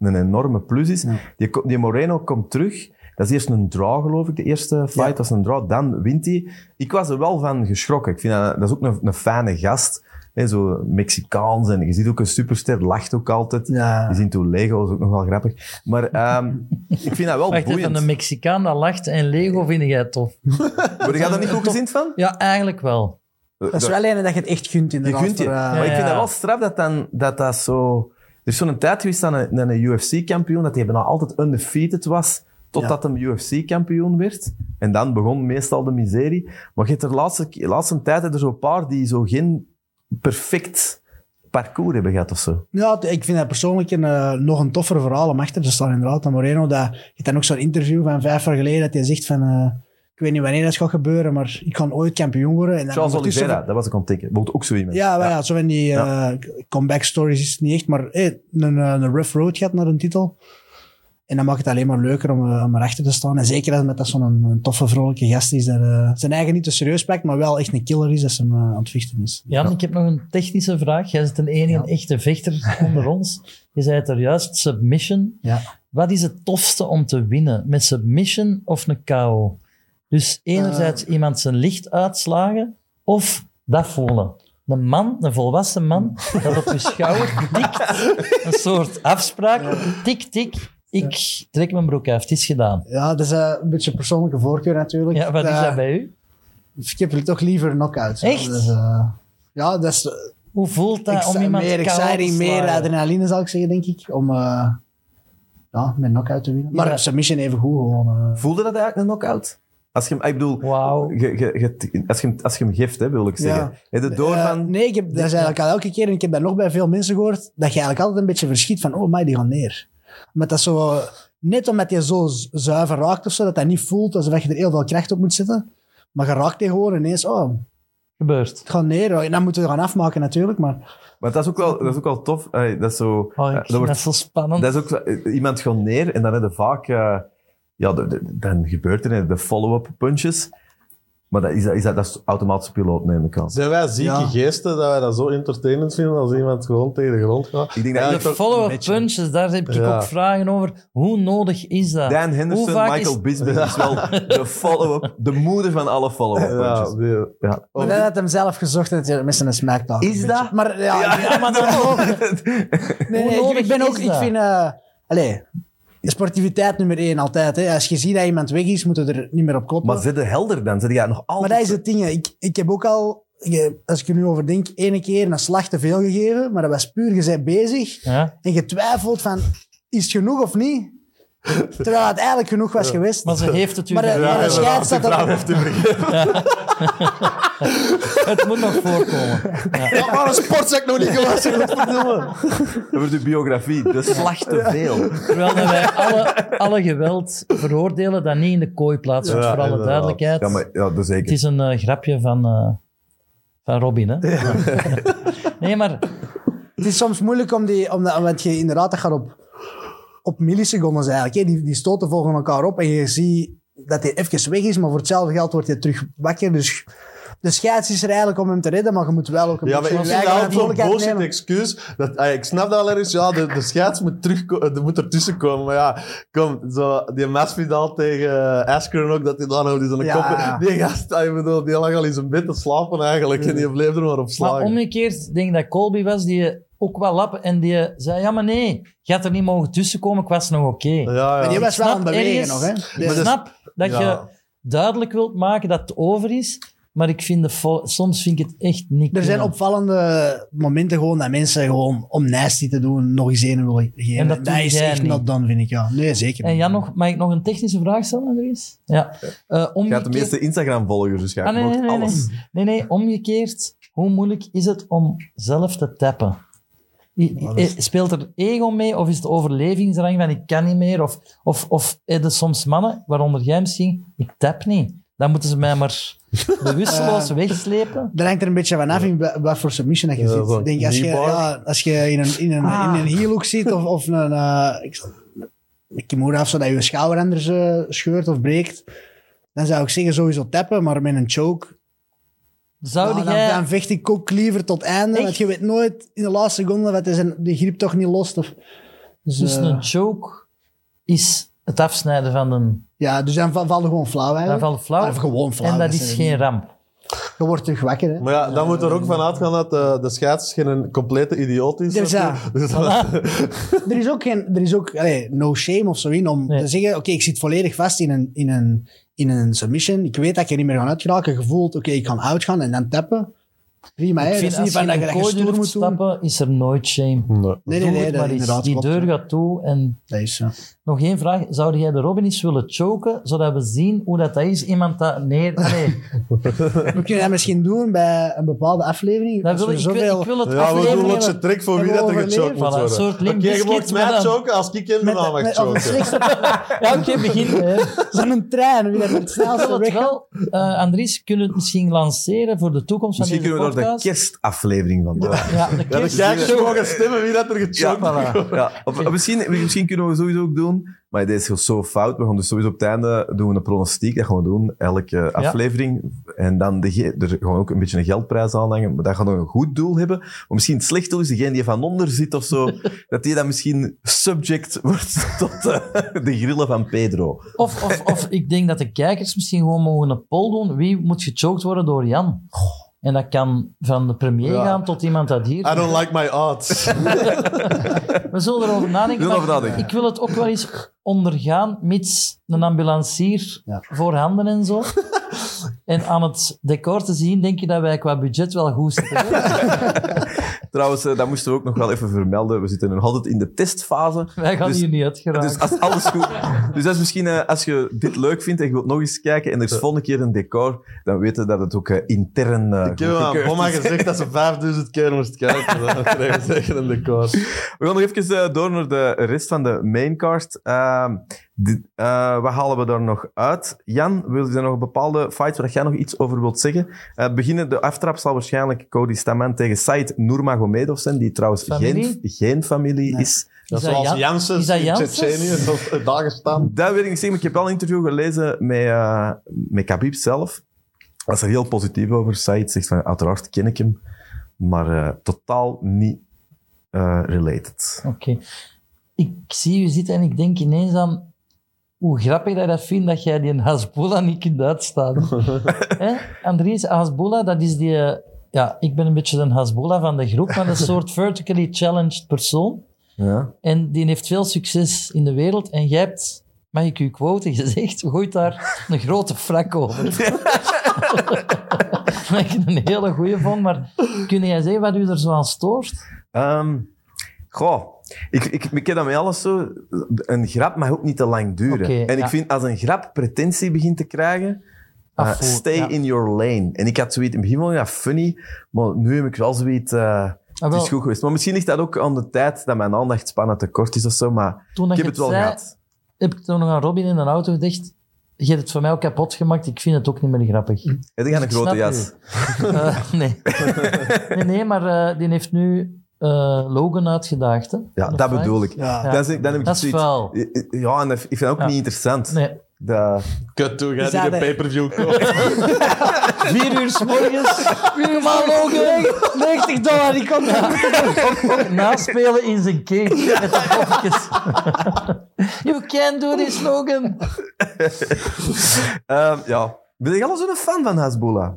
een enorme plus is. Die, die Moreno komt terug. Dat is eerst een draw, geloof ik, de eerste fight. Ja. Is een draw, dan wint hij. Ik was er wel van geschrokken. Ik vind dat, dat is ook een, een fijne gast. Hè, zo Mexicaans en je ziet ook een superster, lacht ook altijd. Ja. Die zien toen Lego, is ook nog wel grappig. Maar ehm, ik vind dat wel Wacht even, boeiend. een Mexicaan dat lacht en Lego vind jij tof. Word jij daar niet goed gezien van? Ja, eigenlijk wel. Dat is wel een dat je het echt gunt, Je inderdaad. gunt je. voor, eh, maar ik vind ja. dat wel straf dat dat, dat, dat zo... Er is zo'n tijd geweest dat een, een UFC-kampioen, dat hij bijna altijd undefeated was, totdat hij UFC-kampioen werd. En dan begon meestal de miserie. Maar je hebt er laatste, laatste tijd er zo'n paar die zo geen perfect parcours hebben gehad of zo. Ja, ik vind dat persoonlijk een, eh, nog een toffer verhaal om achter te staan, inderdaad. Dan Moreno, dat, je hebt dan ook zo'n interview van vijf jaar geleden dat hij zegt van... eh, ik weet niet wanneer dat gaat gebeuren, maar ik kan ooit kampioen worden. En dan Charles Oliveira, dat was ik aan het denken. Bijvoorbeeld ook zo iemand. Ja, maar ja. zo van die eh, comeback stories is het niet echt, maar hey, een, eh, een rough road gaat naar een titel. En dan maakt het alleen maar leuker om, eh, om erachter te staan. En zeker als met dat zo'n toffe, vrolijke gast is, dat eh, zijn eigen niet te serieus pakt, maar wel echt een killer is als hij aan het vechten is. Jan, ik heb nog een technische vraag. Jij bent een enige echte vechter onder ons. Je zei het er juist, submission. Ja. Wat is het tofste om te winnen? Met submission of een KO? Dus enerzijds Eh. iemand zijn licht uitslagen of dat voelen. Een man, een volwassen man, dat op je schouder tikt. Een soort afspraak. Tik, tik. Ik trek mijn broek af. Het is gedaan. Ja, dat is eh, een beetje persoonlijke voorkeur natuurlijk. Ja, wat is Eh, dat bij u? Ik heb er toch liever knock-outs. Echt? Dus, eh, ja, dat is eh, Hoe voelt dat om iemand meer exciting, meer adrenaline zal ik zeggen, denk ik. Om eh, ja, met knock-out te winnen. Maar Ja. submission even goed gewoon. eh. Voelde dat eigenlijk een knockout? Als je hem, ik bedoel, Wauw. je, je, je- als, je hem, als je hem geeft, hè, wil ik zeggen. Ja. Je door Eh, van... nee, ik heb, dat is eigenlijk al elke keer, en ik heb dat nog bij veel mensen gehoord, dat je eigenlijk altijd een beetje verschiet van, oh, maar die gaan neer. Maar dat is zo, net omdat je zo zuiver raakt of zo, dat dat niet voelt alsof je er heel veel kracht op moet zetten. Maar je raakt die gewoon ineens, oh, Gebeurt. het gaat neer. En dan moeten we gaan afmaken natuurlijk, maar Maar dat is ook wel, dat is ook wel tof. Dat is zo... Oh, eh, ik dat wordt dat zo spannend. Dat is ook zo, eh, iemand gaat neer en dan heb je vaak, eh, ja, de- de- dan gebeurt er de follow-up punches. Maar dat is, dat is, dat is automatische piloot, neem ik aan. Zijn wij zieke Ja. geesten dat wij dat zo entertainend vinden als iemand gewoon tegen de grond gaat? Ik denk dat Ja, ik De follow-up punches, daar heb ik Ja. ook vragen over. Hoe nodig is dat? Dan Henderson, Michael is- Bisping is wel de follow-up, de moeder van alle follow-up Ja, punches. die- Ja. Maar dat had hem zelf gezocht en het met een smackdown. Is dat? Maar ja, ja, maar dan ook. Nee, nee, ik, nodig ik ben ook, ik dat? vind, eh allee, sportiviteit nummer één altijd. Hè. Als je ziet dat iemand weg is, moeten we er niet meer op kloppen. Maar zit je helder dan? Zit je nog altijd... Maar dat is het ding. Ik, ik heb ook al, ik- als ik er nu over denk, ene keer een slag te veel gegeven, maar dat was puur, je bent bezig Ja? en je twijfelt van, is het genoeg of niet? Terwijl het eigenlijk genoeg was geweest. Maar ze heeft het u Maar de- verteld. maar de scheids op- heeft vergeten. Het moet nog voorkomen. Ja, maar een sportzak nog niet gewassen. godverdomme. Over de biografie, de slag te veel. Terwijl dat wij alle, alle geweld veroordelen dat niet in de kooi plaatsvindt, Ja, voor alle inderdaad. duidelijkheid. Ja, maar ja, dat is Het zeker. is een eh, grapje van, eh, van Robin, hè? nee, maar Het is soms moeilijk om die, om dat, want je inderdaad, dat gaat op, op millisecondes eigenlijk. Hè. Die, die stoten volgen elkaar op en je ziet dat hij even weg is, maar voor hetzelfde geld wordt hij terug wakker. Dus de scheids is er eigenlijk om hem te redden, maar je moet wel ook een Ja, maar beetje ik vind dat ook zo'n bullshit nemen. excuus. Dat, ah, ik snap dat al ergens. Ja, de, de scheids moet, terugko- er moet ertussen komen. Maar ja, kom, zo, die Masvidal tegen uh, Askren ook, dat hij daar nog in zijn Ja, kop... Die gast, ah, ik bedoel, die lag al in zijn bed te slapen eigenlijk. En die bleef er maar op Maar slagen. omgekeerd, denk ik dat Colby was die ook wel lappen en die zei, ja maar nee, je had er niet mogen tussenkomen, ik was nog oké. ja, ja. Maar die was wel aan het bewegen ergens- nog, hè. Ik dus- snap dat ja. je duidelijk wilt maken dat het over is, maar ik vind de soms vind ik het echt niet Er zijn opvallende momenten gewoon dat mensen gewoon om nasty te doen nog eens een willen geven. En dat doe is echt niet. not done, vind ik. Ja. Nee, zeker En. Jan, nog, mag ik nog een technische vraag stellen, Andries? Ja. Uh, Je hebt de omgekeerd- meeste Instagram-volgers, dus je Ah, nee, nee, nee, alles. nee. nee, nee, omgekeerd. Hoe moeilijk is het om zelf te tappen? Eh, Speelt er ego mee of is het overlevingsdrang van ik kan niet meer? Of, of, of heb je soms mannen, waaronder jij misschien, ik tap niet. Dan moeten ze mij maar bewusteloos wegslepen. Dat hangt er een beetje van af in wa- wat voor submission dat je Ja, zit. Ik denk, als, je, ja, als je in een, in een, Ah. in een heel zit of, of een, eh ik, een kimura of zo, dat je schouder anders eh, scheurt of breekt, dan zou ik zeggen sowieso tappen, maar met een choke, Zou ja, dan, jij... dan vecht ik ook liever tot einde, Echt? want je weet nooit in de laatste seconde wat is en die grip toch niet lost. Of, dus, Dus eh, een choke is het afsnijden van een... ja, dus dan va- valt gewoon flauw Dan valt flauw. Maar gewoon flauw. en dat is geen ramp. Je wordt terug wakker, hè. Maar ja, dan moet er ook van uitgaan dat de, de scheids geen complete idioot is. Dus ja. Dus er is ook, geen, er is ook allee, no shame of zo in om Nee. te zeggen: Oké, ik zit volledig vast in een, in, een, in een submission. Ik weet dat ik er niet meer ga uitgeraken. Je voelt: Oké, ik kan uitgaan en dan tappen. Prima, hè? Ik Dat vind is niet van dat je, stoer durft moet doen. stappen, is er nooit shame. Nee. Nee, nee, nee, dat inderdaad Die klopt, deur ja. gaat toe en Dat is. Nog één vraag. Zou jij de Robin eens willen choken, zodat we zien hoe dat, dat is? Iemand dat... Nee, nee. We kunnen dat misschien doen bij een bepaalde aflevering. Dat Als wil, ik, zoveel- ik wil het Ja, we doen wat je trek voor wie dat er gechoked moet worden. Een soort Oké, je mag mij choken als ik mijn naam mag choken. Ja, oké, begin. hè. zo'n trein, wie dat het snelste weg wel... eh, Andries, kunnen we het misschien lanceren voor de toekomst van deze de kerstaflevering van. Ja, de Ja, de kerst- mogen stemmen wie dat er Ja, gechoked voilà. Ja, of, of misschien, misschien kunnen we sowieso ook doen, maar deze is zo fout. We gaan dus sowieso op het einde doen we een pronostiek. Dat gaan we doen, elke aflevering. En dan de, er gaan we ook een beetje een geldprijs aanhangen. Maar dat gaat nog een goed doel hebben. Maar misschien het slecht doel is degene die van onder zit of zo. dat die dan misschien subject wordt tot eh, de grillen van Pedro. Of, of, of ik denk dat de kijkers misschien gewoon mogen een poll doen. Wie moet gechoked worden door Jan? En dat kan van de premier Ja. gaan tot iemand dat hier... I don't like my odds. We zullen erover nadenken. Maar. Ik wil het ook wel eens ondergaan, mits een ambulancier Ja. voorhanden en zo. En aan het decor te zien, denk je dat wij qua budget wel goed zitten. Trouwens, eh, dat moesten we ook nog wel even vermelden. We zitten nog altijd in de testfase. wij gaan Dus- hier niet uitgeraken. Dus als alles goed... Dus dat is misschien, eh, als je dit leuk vindt en je wilt nog eens kijken en er is volgende keer een decor, dan weten we dat het ook eh, intern Ik heb aan mama gezegd dat ze 5000 keer moest kijken. Dan krijgen ze zeker een decor. We gaan nog even door naar de rest van de maincard. Ehm eh, wat halen we daar nog uit? Jan, wil je er nog een bepaalde fight waar jij nog iets over wilt zeggen? Eh beginnen, de aftrap zal waarschijnlijk Cody Staman tegen Said Nurmagomedov zijn, die trouwens geen, Familie? geen familie Nee. is. Dat Is zoals Jan- Janssen is dat in? Tsjetsjenië, of Dagestan. Dat weet ik niet zeker, maar ik heb wel een interview gelezen met, eh met Khabib zelf. Hij is er heel positief over. Said zegt van, uiteraard ken ik hem, maar eh, totaal niet eh, related. Oké. Ik zie u zitten en ik denk ineens aan hoe grappig dat ik dat vind dat jij die Hasbulla niet kunt uitstaan. Hè? Andries, Hasbulla, dat is die... eh, Ja, ik ben een beetje een Hasbulla van de groep, maar een soort vertically challenged persoon. Ja. En die heeft veel succes in de wereld. En jij hebt, mag ik u quoten, gezegd, gooit daar een grote frak over. Wat ik een hele goeie vond, maar kun jij zeggen wat u er zo aan stoort? Ehm, goh, ik, ik, ik ken dat met alles zo. Een grap mag ook niet te lang duren. En ik ja. vind, als een grap pretentie begint te krijgen, eh, stay ja. in your lane. En ik had zoiets, in het begin ik dat funny, maar nu heb ik wel zoiets, Ah, wel. is goed geweest. Maar misschien ligt dat ook aan de tijd dat mijn aandachtspannen te kort is of zo, maar Toen ik je heb het wel zei, gehad. heb ik toen nog aan Robin in een auto gedacht, je hebt het voor mij ook kapot gemaakt, ik vind het ook niet meer grappig. Heb je een grote jas? Nee. nee. Nee, maar eh, die heeft nu eh, Logan uitgedaagd. Hè, Ja, dat fight. bedoel ik. Ja. Ja. Dan, zeg- dan heb ik Dat is vuil. Ja, en ik vind dat ook Ja. niet interessant. Nee. De, Kut toe, ga die de- pay-per-view kopen. Vier uur s morgens. Kom aan, Logan. 90 dollar, die komt er. Naspelen in zijn cage met de poppetjes. you can do this, Logan. Ehm, ja. Ben je al zo'n fan van Hasbulla?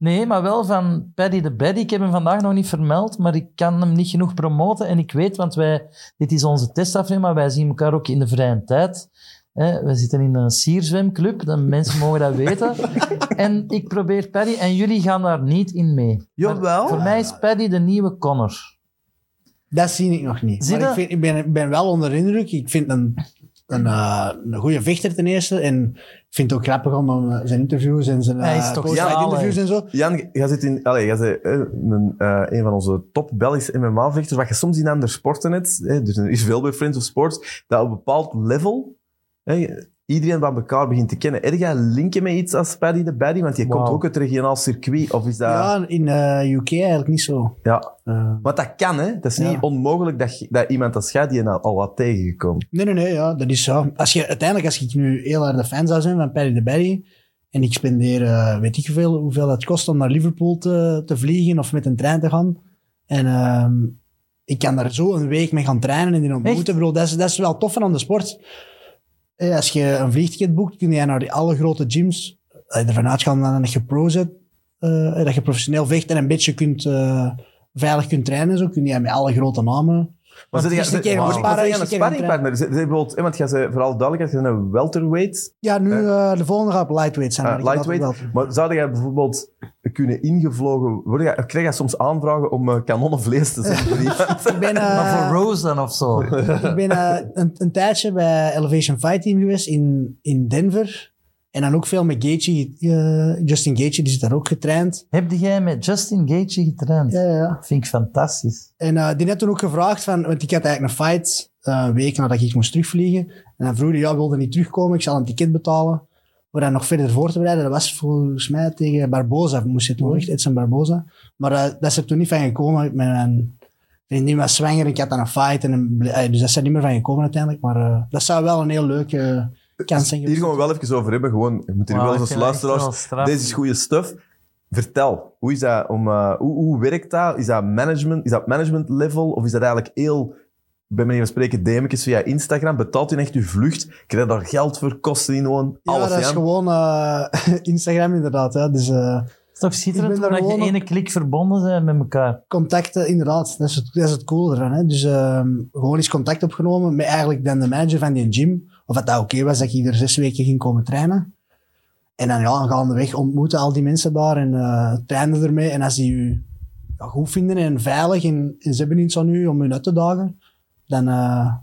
Nee, maar wel van Paddy the Baddy. Ik heb hem vandaag nog niet vermeld, maar ik kan hem niet genoeg promoten. En ik weet, want wij, dit is onze testaflevering, maar wij zien elkaar ook in de vrije tijd. Hè, we zitten in een sierzwemclub, de mensen mogen dat weten. en ik probeer Paddy, en jullie gaan daar niet in mee. Jawel. Voor mij is Paddy de nieuwe Connor. Dat zie ik nog niet. Maar ik, vind, ik, ben, ik ben wel onder de indruk. Ik vind een, een, eh, een goede vechter ten eerste. En ik vind het ook grappig om eh, zijn interviews en zijn Hij is eh, toch interviews en zo. Jan, jij zit in... Allee, jij bent een, een van onze top Belgische MMA-vechters, wat je soms in andere sporten hebt, hè, dus er is veel bij Friends of Sports, dat op een bepaald level hè, iedereen wat elkaar begint te kennen. Heb jij linken met iets als Paddy the Baddy? Want je komt ook uit het regionaal circuit, of is dat... Ja, in eh, UK eigenlijk niet zo. Ja. Want dat kan, hè. Dat is Ja. niet onmogelijk dat, dat iemand als jij die al, al wat tegengekomen. nee, nee, nee. Ja, dat is zo. Als je, uiteindelijk, als ik nu heel harde fan zou zijn van Paddy the Baddy, en ik spendeer, eh, weet ik hoeveel, hoeveel het kost om naar Liverpool te, te vliegen of met een trein te gaan. En ehm, ik kan daar zo een week mee gaan trainen en die ontmoeten. Bro, dat, is, dat is wel tof aan de sport. Eh, als je een vliegticket boekt, kun je naar die alle grote gyms eh, ervan uitgaan dat je pro eh, dat je professioneel vecht en een beetje kunt, veilig kunt trainen. Zo kun je met alle grote namen. Maar zit eerst een keer je een sparringpartner? Want jij zei vooral duidelijk, je bent een welterweight. Ja, nu eh, de volgende gaat op lightweight zijn. Heb lightweight. Maar zou jij bijvoorbeeld kunnen ingevlogen worden? Krijg je soms aanvragen om uh, kanonnenvlees te voor iemand? Ik ben, eh, Maar voor Rose dan of zo. ik ben eh, een, een tijdje bij Elevation Fight Team geweest in, in Denver. En dan ook veel met Gaethje. eh, Justin Gaethje, die zit daar ook getraind. Heb jij met Justin Gaethje getraind? Ja, ja. Vind ik fantastisch. En eh, die had toen ook gevraagd van... Want ik had eigenlijk een fight eh, een week nadat ik moest terugvliegen. En dan vroeg hij, ja, wilde niet terugkomen. Ik zal een ticket betalen. Voor dat nog verder voor te bereiden. Dat was volgens mij tegen Barboza. Moest je toen echt, Edson Barboza. Maar dat is er toen niet van gekomen. Mijn vriendin was zwanger en ik had dan een fight. En dus dat is er niet meer van gekomen uiteindelijk. Maar dat zou wel een heel leuke kans zijn Hier gaan we wel even over hebben. Gewoon, je moet hier wel eens wel luisteraars. Deze is goede stuff. Vertel, hoe, is dat om, uh, hoe, hoe werkt dat? Is dat management, is dat management level? Of is dat eigenlijk heel, bij manier van spreken, DM'tjes via Instagram? Betaalt u echt uw vlucht? Krijg je daar geld voor? Kosten die gewoon? Ja, Alles, dat is gewoon eh, Instagram inderdaad. Ja. Dus eh, Het is toch schitterend Ik ben hoe daar dat je ene klik verbonden bent met elkaar. contacten, inderdaad. Dat is het, dat is het coole ervan. Hè. Dus ehm, gewoon eens contact opgenomen met eigenlijk dan de manager van die gym. Of het dat oké was dat ik er zes weken ging komen trainen. En dan ja, gaandeweg ontmoeten al die mensen daar en eh trainen ermee. En als die ja, goed vinden en veilig en, en ze hebben iets aan u om u uit te dagen, dan eh,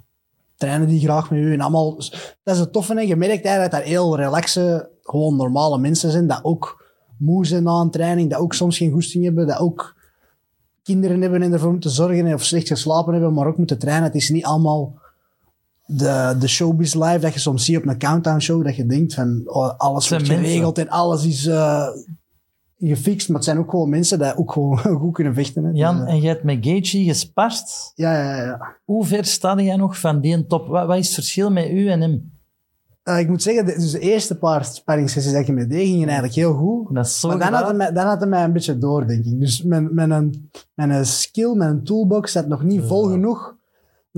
trainen die graag met u. En allemaal, dat is het toffe. Hè. Je merkt dat daar heel relaxe, gewoon normale mensen zijn, dat ook moe zijn na een training, dat ook soms geen goesting hebben, dat ook kinderen hebben en ervoor moeten zorgen of slecht geslapen hebben, maar ook moeten trainen. Het is niet allemaal de, de showbiz life dat je soms ziet op een countdown show, dat je denkt van oh, alles wordt geregeld en alles is eh, gefixt, maar het zijn ook gewoon mensen die ook gewoon goed kunnen vechten. Hè. Jan, Dus, eh, en jij hebt met Gaethje gespart. ja, ja, ja. Hoe ver sta jij nog van die top? Wat, wat is het verschil met u en hem? Eh, ik moet zeggen, de, dus de eerste paar sparringssessies dat je met deed, gingen eigenlijk heel goed. Dat is zo Maar dan had, mij, dan had hij mij een beetje door, denk ik. Dus mijn, mijn, mijn skill, mijn toolbox zat nog niet vol genoeg.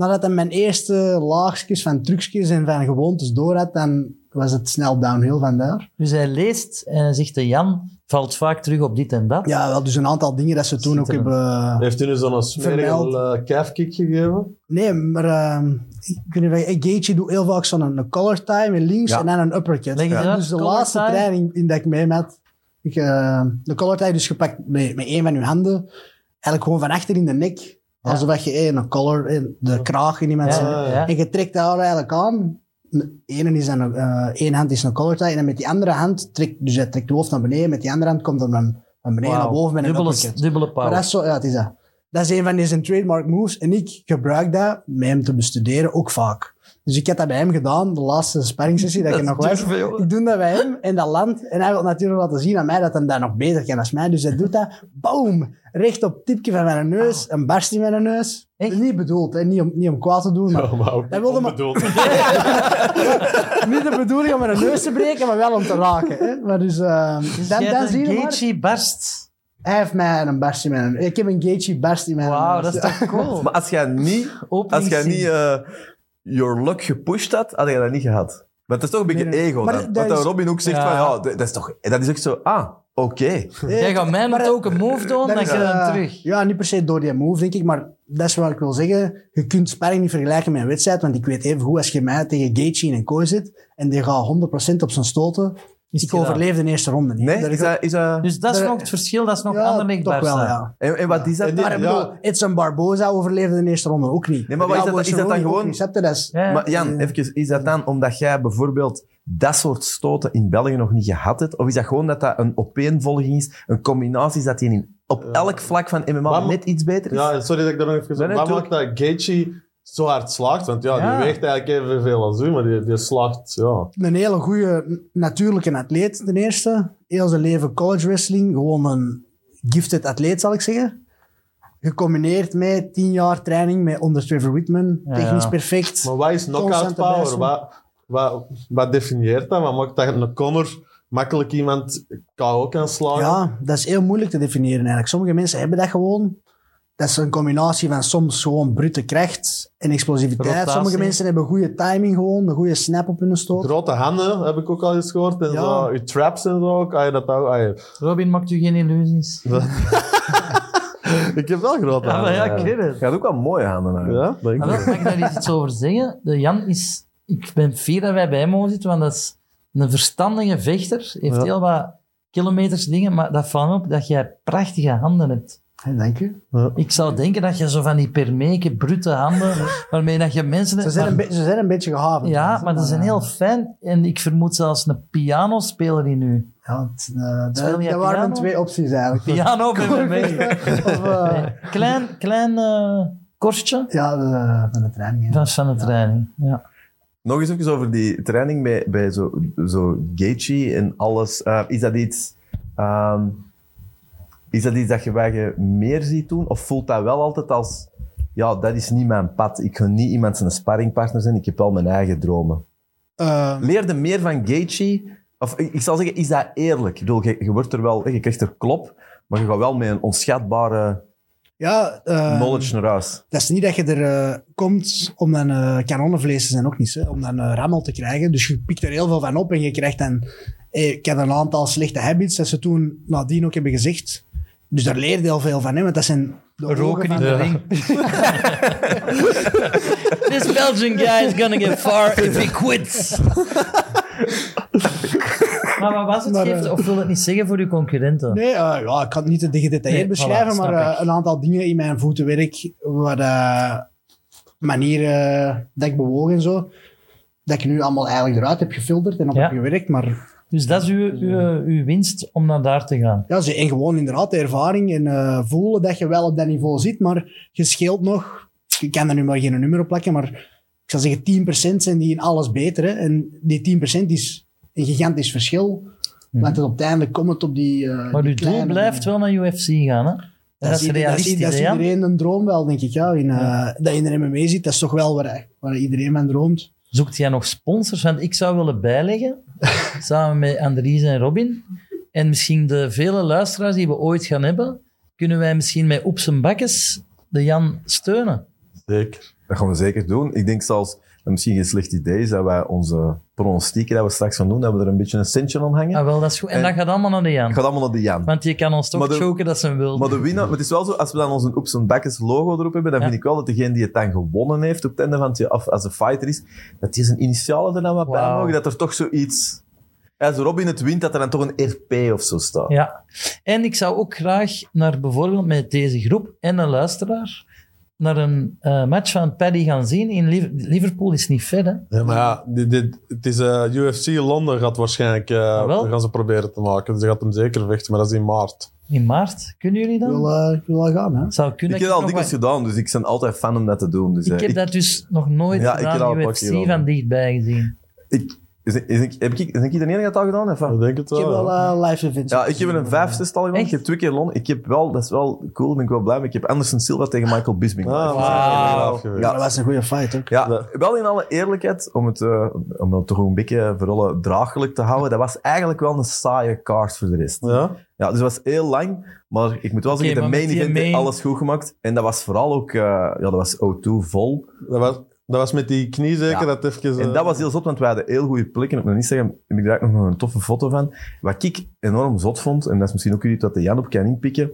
Nadat hij mijn eerste laagjes van trucjes en van gewoontes door had, dan was het snel downhill van daar. Dus hij leest en hij zegt, de Jan valt vaak terug op dit en dat. Ja, wel, dus een aantal dingen dat ze toen ook hebben... Heeft u nu zo'n smerige Vermeld. uh, calfkick gegeven? Nee, maar ehm ik weet niet, of je- Gaethje doet heel vaak zo'n een collar tie met links Ja. en dan een uppercut. Ja, dus de collar laatste tie? training in dat ik mee had, ik, eh, de collar tie dus gepakt met, met een van je handen, eigenlijk gewoon van achter in de nek. Alsof je eh, een collar, eh, de kraag in ja, ja. En je trekt daar eigenlijk aan. De ene is dan, eh één hand is een collar tie en met die andere hand trekt, dus hij trekt de hoofd naar beneden, met die andere hand komt van, van beneden naar boven met een dubbele, uppercut. dubbele Maar power. dat is zo, ja, het is dat. Dat is een van deze trademark moves en ik gebruik dat met hem te bestuderen ook vaak. Dus ik heb dat bij hem gedaan, de laatste sparringssessie dat, ik er nog was. Ik doe dat bij hem en dat landt. En hij wil natuurlijk laten zien aan mij dat hij dat nog beter kan dan mij. Dus hij doet dat, boom, recht op het tipje van mijn neus, een barst in mijn neus. Echt? Niet bedoeld, hè? Niet, om, niet om kwaad te doen, maar maar ook Hij wilde maar- niet de bedoeling om mijn neus te breken, maar wel om te raken. Hè? Maar dus, uh, dan, dan zie je maar, Gaethje barst. hij heeft mij een barst in mijn Ik heb een Gaethje barst in mijn Wauw, neus. dat is toch cool? Maar als jij niet, als jij niet eh, your luck gepusht had, had je dat niet gehad. Maar het is toch een beetje Nee, ego Maar dan. dat Wat is- dan Robin ook zegt Ja. van, ja, dat is toch... Dat is ook zo, ah, oké. Jij gaat mij Maar, ook een move doen, dan ga je eh, dan terug. Ja, niet per se door die move, denk ik. Maar dat is wat ik wil zeggen. Je kunt sparring niet vergelijken met een wedstrijd. Want ik weet even goed, als je mij tegen Gaethje in een kooi zit en die gaat 100% op zijn stoten, Is ik gedaan. overleef de eerste ronde niet. Nee, is dat... Is dat... Dus dat is nog het verschil, dat is nog ja, Anderlecht toch wel, ja. En, en wat is dat dan? Maar ik bedoel, Edson Barboza overleefde de eerste ronde ook niet. Nee, maar wat is dat- is dat dan gewoon-. Maar Jan, even, is dat dan omdat jij bijvoorbeeld dat soort stoten in België nog niet gehad hebt? Of is dat gewoon dat dat een opeenvolging is, een combinatie is dat die in, op elk vlak van MMA Maar- net iets beter is? Ja, sorry dat ik daar nog even Wat maakt dat Gaethje zo hard slaagt? Want ja, Ja. die weegt eigenlijk evenveel als u, maar die, die slaagt, ja. een hele goede natuurlijke atleet, ten eerste. Heel zijn leven college wrestling. Gewoon een gifted atleet, zal ik zeggen. Gecombineerd met tien jaar training met onder Trevor Whitman. Ja, Technisch ja. perfect. Maar wat is knockout power? Wat, wat, wat definieert dat? Wat maakt dat een Connor makkelijk iemand KO kan slagen? Ja, dat is heel moeilijk te definiëren eigenlijk. Sommige mensen hebben dat gewoon. Dat is een combinatie van soms gewoon brute kracht en explosiviteit. Rotatie. Sommige mensen hebben goede timing gewoon, een goede snap op hun stoot. Grote handen heb ik ook al eens gehoord. En Ja. zo, je traps en zo ook. Ah, je dat ook ah, je- Robin, maakt u geen illusies? ik heb wel grote Ja, handen. ja, ik weet het. Je had ook wel mooie handen. Ja, denk ik. mag ik daar iets over zeggen? De Jan is... Ik ben fier dat wij bij hem mogen zitten, want dat is een verstandige vechter. Heeft Ja. heel wat kilometers dingen, maar dat valt op dat jij prachtige handen hebt. Hey, dank u. Ik zou denken dat je zo van die permeke, brute handen, waarmee dat je mensen... Ze zijn, een, be- ze zijn een beetje gehavend. ja, maar dat zijn heel fijn. En ik vermoed zelfs een pianospeler in u. Ja, het, eh, dat, waren mijn twee opties eigenlijk. Piano. Of, eh, Nee. Klein, klein eh, korstje. ja, de, van de training. hè. Dat is van de training. Ja. Nog eens even over die training bij, bij zo, zo Gaethje en alles. Eh, is dat iets... ehm, is dat iets dat je, waar je meer ziet doen? Of voelt dat wel altijd als... Ja, dat is niet mijn pad. Ik ga niet iemand zijn sparringpartner zijn. Ik heb wel mijn eigen dromen. Eh, Leerde meer van Gaethje... Of ik zal zeggen, is dat eerlijk? Ik bedoel, je, je wordt er wel... Je krijgt er klop, maar je gaat wel met een onschatbare ja, eh, knowledge naar huis. dat is niet dat je er eh, komt om dan eh kanonnenvlees te zijn, ook niet. Hè, om dan eh, rammel te krijgen. Dus je pikt er heel veel van op en je krijgt dan... eh, ik had een aantal slechte habits dat ze toen nadien ook hebben gezegd. Dus daar leerde je heel veel van, hè, want dat zijn... Roken in de ring. This Belgian guy is gonna get far if he quits. maar wat was het? Maar, Geeft, eh, of wil het niet zeggen voor uw concurrenten? Nee, ja, ik kan het niet te gedetailleerd Nee, beschrijven, voilà, maar eh, een aantal dingen in mijn voetenwerk, wat eh, manieren dat ik bewoog en zo, dat ik nu allemaal eigenlijk eruit heb gefilterd en op Ja. heb gewerkt, maar Dus dat is uw, uw, uw winst om naar daar te gaan. ja, en gewoon inderdaad de ervaring en eh, voelen dat je wel op dat niveau zit, maar je scheelt nog, ik kan er nu maar geen nummer op plakken, maar ik zou zeggen 10% zijn die in alles beter, hè, en die 10% is een gigantisch verschil, want uiteindelijk komt het op die eh, Mhm. Maar die uw doel blijft wel naar UFC gaan, hè? Dat, is ieder- realistisch, dat is, iedereen een droom wel, denk ik. Ja. In, eh, Dat je in de MMA zit, dat is toch wel waar, waar iedereen van droomt. Zoekt jij nog sponsors? Want ik zou willen bijleggen, samen met Andries en Robin. En misschien de vele luisteraars die we ooit gaan hebben, kunnen wij misschien met Oeps en Bakkes de Jan steunen. Zeker. Dat gaan we zeker doen. Ik denk zelfs misschien geen slecht idee is dat wij onze pronostieken dat we straks gaan doen, dat we er een beetje een centje aan hangen. Ah, wel, dat is goed. En En- dat gaat allemaal naar de Jan. Gaat allemaal naar de Jan. Want je kan ons toch de- choken dat ze hem wil. Maar de winnaar, maar het is wel zo, als we dan onze Oeps en Bakkes logo erop hebben, dan Ja. vind ik wel dat degene die het dan gewonnen heeft op het einde van het jaar, als een fighter is, dat die zijn initialen er dan wat bij mogen, dat er toch zoiets... Als Robin het wint, dat er dan toch een RP of zo staat. Ja. En ik zou ook graag naar bijvoorbeeld met deze groep en een luisteraar naar een eh, match van Paddy gaan zien. In Liv- Liverpool is niet ver, hè? Ja, maar ja, dit, dit, het is eh, UFC Londen gaat waarschijnlijk... wel? gaan ze proberen te maken. Dus ze gaat hem zeker vechten, maar dat is in maart. in maart. Kunnen jullie Ik dan? wil, eh, ik wil wel gaan, hè. Zou kunnen Ik heb dat al wat- gedaan, dus ik ben altijd fan om dat te doen. Dus, Ik heb dat dus nog nooit Ja, ik heb gedaan, paar UFC van dichtbij gezien. ik, is, is, ik- heb ik, denk ik de enige dat dat gedaan heeft? Ik denk het Ik heb wel. wel eh, live events. Ja, ik heb een vijf, zestal gedaan. Ik heb twee keer Lon. Ik heb wel, dat is wel cool, daar ben ik wel blij mee. Ik heb Anderson Silva tegen Michael Bisping. Ah, wel. Ja. Dat was een goede fight, ook. Ja, Ja. wel in alle eerlijkheid, om het, eh, om het toch een beetje voor alle draaglijk te houden, dat was eigenlijk wel een saaie kaart voor de rest. Ja? Ja, dus het was heel lang, maar ik moet wel zeggen, de maar main event heeft main- alles goed gemaakt. En dat was vooral ook, eh, ja, dat was O2 vol. Dat was, dat was met die knie zeker, Ja. dat even... En dat was heel zot, want we hadden heel goede plekken. Op mijn Instagram heb ik daar ook nog een toffe foto van. Wat ik enorm zot vond, en dat is misschien ook iets wat de Jan op kan inpikken.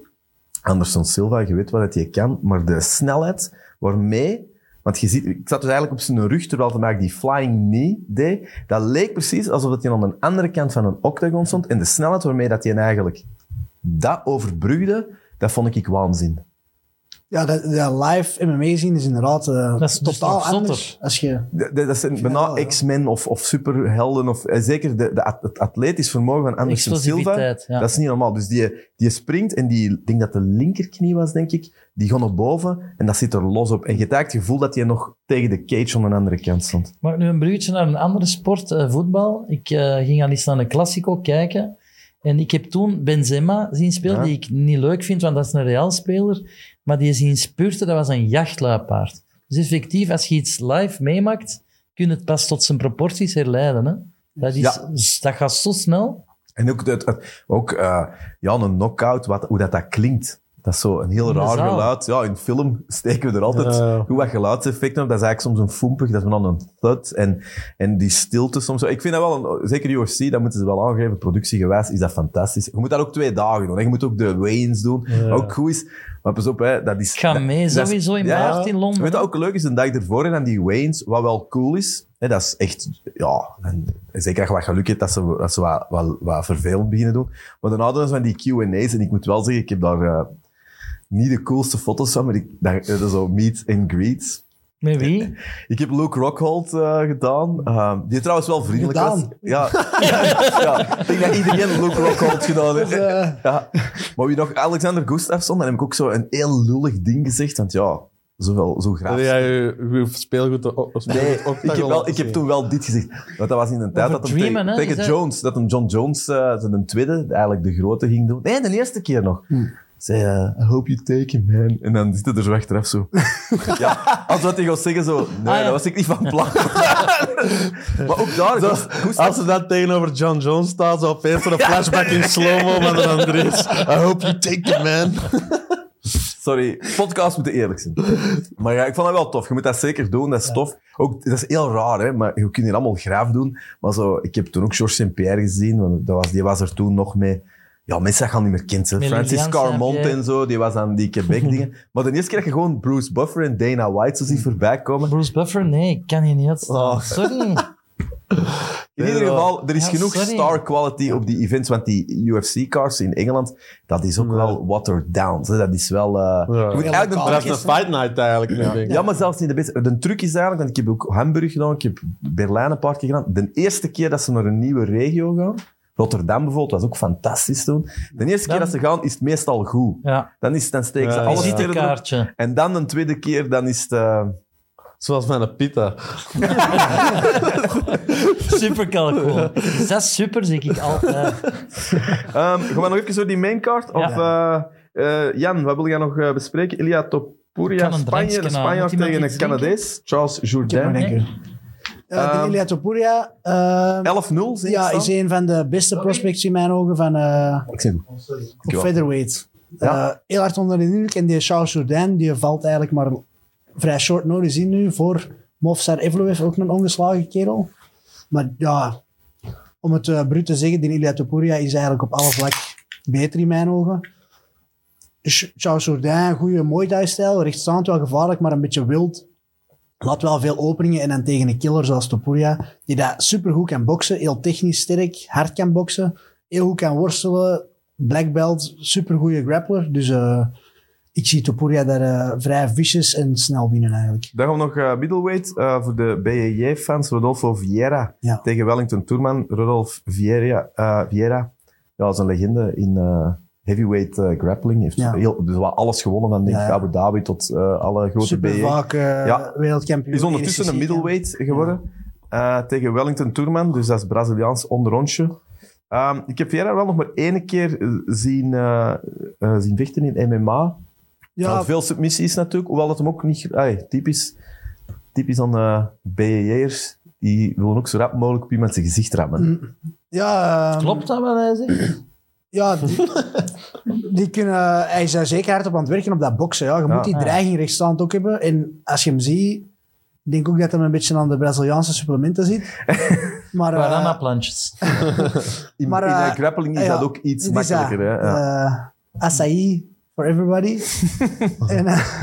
Anderson Silva, je weet wat je kan, maar de snelheid waarmee... Want je ziet, ik zat dus eigenlijk op zijn rug terwijl hij eigenlijk die flying knee deed. Dat leek precies alsof dat hij aan de andere kant van een octagon stond. En de snelheid waarmee dat hij eigenlijk dat overbrugde, dat vond ik waanzin. Ja, dat, dat live MMA zien is inderdaad eh, Dat is dus totaal anders. Als je, De- de- dat zijn bijna ja. X-Men of, of superhelden. Of, eh, zeker de, de, het atletisch vermogen van Anderson Silva. Ja. Dat is niet normaal. Dus die, die springt en die, ik denk dat de linkerknie was, denk ik, die gaat naar boven en dat zit er los op. En je hebt het gevoel dat hij nog tegen de cage aan de andere kant stond. Mag ik nu een bruggetje naar een andere sport, eh, voetbal? Ik eh, ging al eens naar een Classico kijken. En ik heb toen Benzema zien spelen, Ja. die ik niet leuk vind, want dat is een Real-speler. Maar die zien spurten, dat was een jachtluipaard. Dus effectief, als je iets live meemaakt, kun je het pas tot zijn proporties herleiden. Hè? Dat, is, Ja. dat gaat zo snel. En ook, het, het- ook eh, ja, een knockout, wat, hoe dat, dat klinkt. Dat is zo een heel raar zaal. geluid. Ja, in film steken we er altijd Ja. goed wat geluidseffecten op. Dat is eigenlijk soms een foempig, dat is dan een thud. En, en die stilte soms. Ik vind dat wel, een, zeker UFC, dat moeten ze wel aangeven, productiegewijs is dat fantastisch. Je moet dat ook twee dagen doen. Je moet ook de weigh-ins doen. Ook goed is. Maar pas op, hè, dat is... Ik ga dat- mee, dat sowieso in ja, maart in Londen. Weet je wat ook leuk is? Een dag ervoor en dan die weigh-ins, wat wel cool is. Hè, dat is echt, ja, en zeker als je wat geluk hebt dat ze, dat ze wat, wat, wat vervelend beginnen doen. Maar daarna doen ze van die Q&A's en ik moet wel zeggen, ik heb daar eh, niet de coolste foto's van, maar ik, daar, dat is zo meet and greets. Met wie? Ik heb Luke Rockhold eh, gedaan, eh, die trouwens wel vriendelijk was. Ja. ja, ik denk dat iedereen Luke Rockhold gedaan heeft. eh, Ja. Maar wie nog Alexander Gustafsson, dan heb ik ook zo een heel lullig ding gezegd, want ja, zoveel, zo graag. Heb jij je, je speelgoed o- o- Nee, ik heb, wel, ik heb toen wel dit gezegd. Want dat was in een tijd dat hem tegen, Jones, dat hem John Jones, eh zijn tweede, eigenlijk de grote ging doen. Nee, de eerste keer nog. Zei, eh, I hope you take him, man. En dan zit hij er zo achteraf zo. ja, als wat hij gaat zeggen zo, nee, Ah, ja. dat was ik niet van plan. maar ook daar, Zo, als ze dan tegenover John Jones staat, zo opeens een flashback in slow-mo van de Andries. I hope you take it, man. Sorry, podcasts moeten eerlijk zijn. Maar ja, ik vond dat wel tof. Je moet dat zeker doen, dat is tof. Ook, dat is heel raar, hè, maar je kunt hier allemaal graaf doen. Maar zo, ik heb toen ook Georges St-Pierre gezien, want dat was, die was er toen nog mee. Ja, mensen dat gaan niet meer. Met Francis Carmont en zo, die was aan die Quebec-dingen. Maar de eerste keer dat je gewoon Bruce Buffer en Dana White zo ziet voorbij komen. Bruce Buffer? Nee, ik kan je niet uitstaan. Oh. Sorry. In ieder geval, er is Ja, genoeg sorry. star quality op die events, want die UFC-cars in Engeland, dat is ook Ja. wel watered down. hè. Dat is wel... eh, je moet eigenlijk een Maar dat is een fight night eigenlijk. nu, denk ik. Ja, maar zelfs niet de beste. De truc is eigenlijk, want ik heb ook Hamburg gedaan, ik heb Berlijn een paar keer gedaan. De eerste keer dat ze naar een nieuwe regio gaan, Rotterdam bijvoorbeeld, was ook fantastisch toen. De eerste keer dat ze gaan, is het meestal goed. Ja, Dan, is, dan steken ze Ja, alles ja. visitekaartje. En dan een tweede keer, dan is het... eh, Zoals mijn pita. Super calcool. Is dat super, zeg ik altijd. ehm, gaan we nog even door die maincard? Of, eh, eh, Jan, wat wil jij nog bespreken? Ilia Topuria, een Spanje. Spanjaard tegen een? Canadees. Charles ik heb maar Jourdain. Uh, Ehm, de Ilia Topuria uh, 11-0, zie ik ja, is een van de beste prospects in mijn ogen van uh, Ik zeg goed. op featherweight. Ja. Uh, heel hard onder de indruk. En die Charles Jourdain, die valt eigenlijk maar vrij short notice in nu voor Movsar Evloev, ook een ongeslagen kerel. Maar ja, om het uh, bruut te zeggen, die Ilia Topuria is eigenlijk op alle vlak beter in mijn ogen. Ch- Charles Jourdain, goede Muay Thai-stijl, rechtstaand wel gevaarlijk, maar een beetje wild. Laat wel veel openingen en dan tegen een killer zoals Topuria, die dat supergoed kan boksen, heel technisch sterk, hard kan boksen, heel goed kan worstelen, black belt, supergoeie grappler. Dus eh, ik zie Topuria daar eh, vrij vicious en snel winnen eigenlijk. Dan gaan we nog eh, middleweight voor de BJJ-fans. Rodolfo Vieira Ja. tegen Wellington Tourman. Rodolfo Vieira, Vieira ja, is een legende in, heavyweight eh, grappling. Heeft Ja. heel, dus wat alles gewonnen van denk ik, Ja, ja. Abu Dhabi tot eh, alle grote Super BE. vaak eh, Ja. wereldkampioen. Is ondertussen een middleweight geworden eh, tegen Wellington Tourman, dus dat is Braziliaans onderrondje. Ehm, ik heb Vieira wel nog maar één keer zien, zien vechten in MMA. Ja, veel submissies natuurlijk, hoewel dat hem ook niet... Ay, typisch, typisch aan uh, BJ'ers. Die willen ook zo rap mogelijk op iemand zijn gezicht rammen. ja, ehm, Klopt dat wat hij zegt? Ja, die, die kunnen, hij is daar zeker hard op aan het werken op dat boksen. Ja. Je Ja. moet die Ja. dreiging rechtstaand ook hebben. En als je hem ziet, ik denk ook dat hij een beetje aan de Braziliaanse supplementen zit. Maar, eh, Bananaplantjes. In, Maar, in eh, eh, grappling is ja, dat ook iets het is dat, makkelijker. Hè? Ja. eh, acai for everybody. en, eh,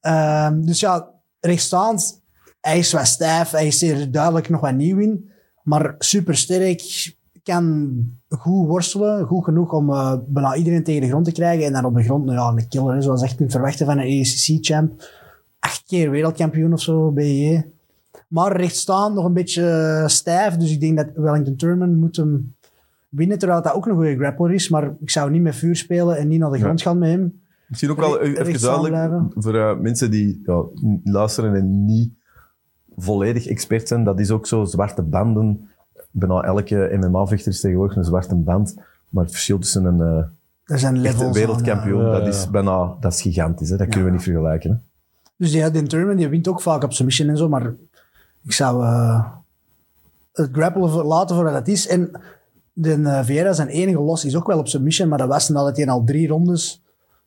ehm, dus ja, rechtstaand, hij is wat stijf. Hij is er duidelijk nog wat nieuw in. Maar super sterk. Kan goed worstelen. Goed genoeg om eh, bijna iedereen tegen de grond te krijgen. En dan op de grond, nou ja, een killer. hè, Zoals je echt kunt verwachten van een ACC-champ. Acht keer wereldkampioen of zo, BJ. Maar rechtstaand nog een beetje eh, stijf. Dus ik denk dat Wellington Turman moet hem winnen. Terwijl dat ook een goede grappler is. Maar ik zou niet met vuur spelen en niet naar de grond gaan met hem. Misschien ook wel even duidelijk blijven. voor eh, mensen die ja, luisteren en niet volledig expert zijn. Dat is ook zo zwarte banden. Bijna elke MMA-vechter is tegenwoordig een zwarte band. Maar het verschil tussen een eh, Er zijn levels wereldkampioen, aan, ja. dat is bijna dat is gigantisch. Hè? Dat kunnen we niet vergelijken. Hè? Dus ja, die Turman die wint ook vaak op submission en zo, maar ik zou eh, het grappelen laten voor wat het is. En de uh, Vieira, zijn enige los, is ook wel op submission, maar dat was nadat hij al drie rondes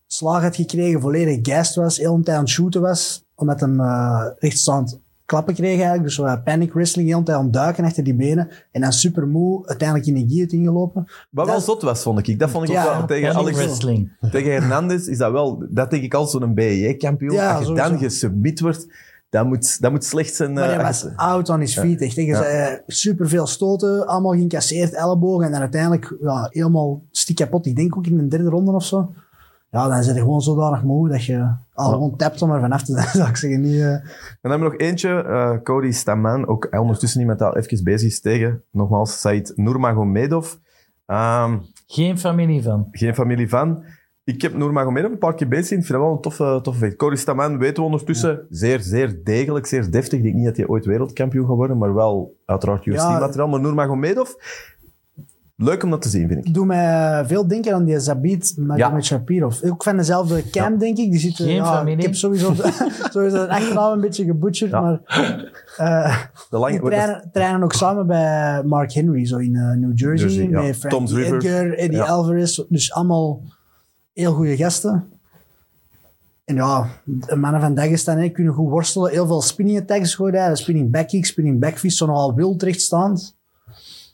slaag had gekregen, volledig gassed was, heel een tijd aan het shooten was, omdat hij uh, rechtstaand klappen kreeg eigenlijk. Dus uh, panic wrestling, heel een tijd aan het duiken achter die benen. En dan super moe, uiteindelijk in de guillotine gelopen. Wat wel Dat- zot was, vond ik. Dat vond ik Ja, ook wel tegen Alex. wrestling. Tegen Hernandez is dat wel, dat denk ik als zo'n BJ-kampioen. Ja, als je dan gesubmit wordt, dat moet, dat moet slecht zijn. Maar eh, hij als was out on his feet. Echt, Ja. zei, super veel stoten, allemaal geïncasseerd, ellebogen. En dan uiteindelijk ja, helemaal stiek kapot. Ik denk ook in de derde ronde of zo. Ja, dan zit je gewoon zodanig moe dat je al gewoon tapt om er vanaf te zijn, zou ik zeggen. Niet, eh, En dan hebben we nog eentje, eh, Cody Staman, ook ondertussen iemand dat al even bezig is tegen, nogmaals, Said Nurmagomedov. Ehm, Geen familie van. geen familie van. Ik heb Nurmagomedov een paar keer bezig gezien. Ik vind dat wel een toffe, toffe vecht. Cody Staman weten we ondertussen. Zeer, zeer degelijk, zeer deftig. Ik denk niet dat hij ooit wereldkampioen gaat worden, maar wel uiteraard UFC-materiaal. Maar Nurmagomedov, leuk om dat te zien, vind ik. doet mij veel denken aan die Zabit met, Ja. met Shapirov. Ook van dezelfde cam, denk ik. Die zit, eh, Geen ja, familie. Ik heb sowieso, sowieso de achternaam een beetje gebutcherd. Ja. Maar eh, De lange, die trainen, trainen ook samen bij Mark Henry, zo in eh, New Jersey. Jersey, ja. met Tom's River. Edgar, Eddie Ja. Alvarez. Dus allemaal heel goede gasten. En ja, de mannen van Dagestan hè, kunnen goed worstelen. Heel veel spinning attacks gooien. Spinning backkick, spinning backfist. Zo nogal wild rechtstaand.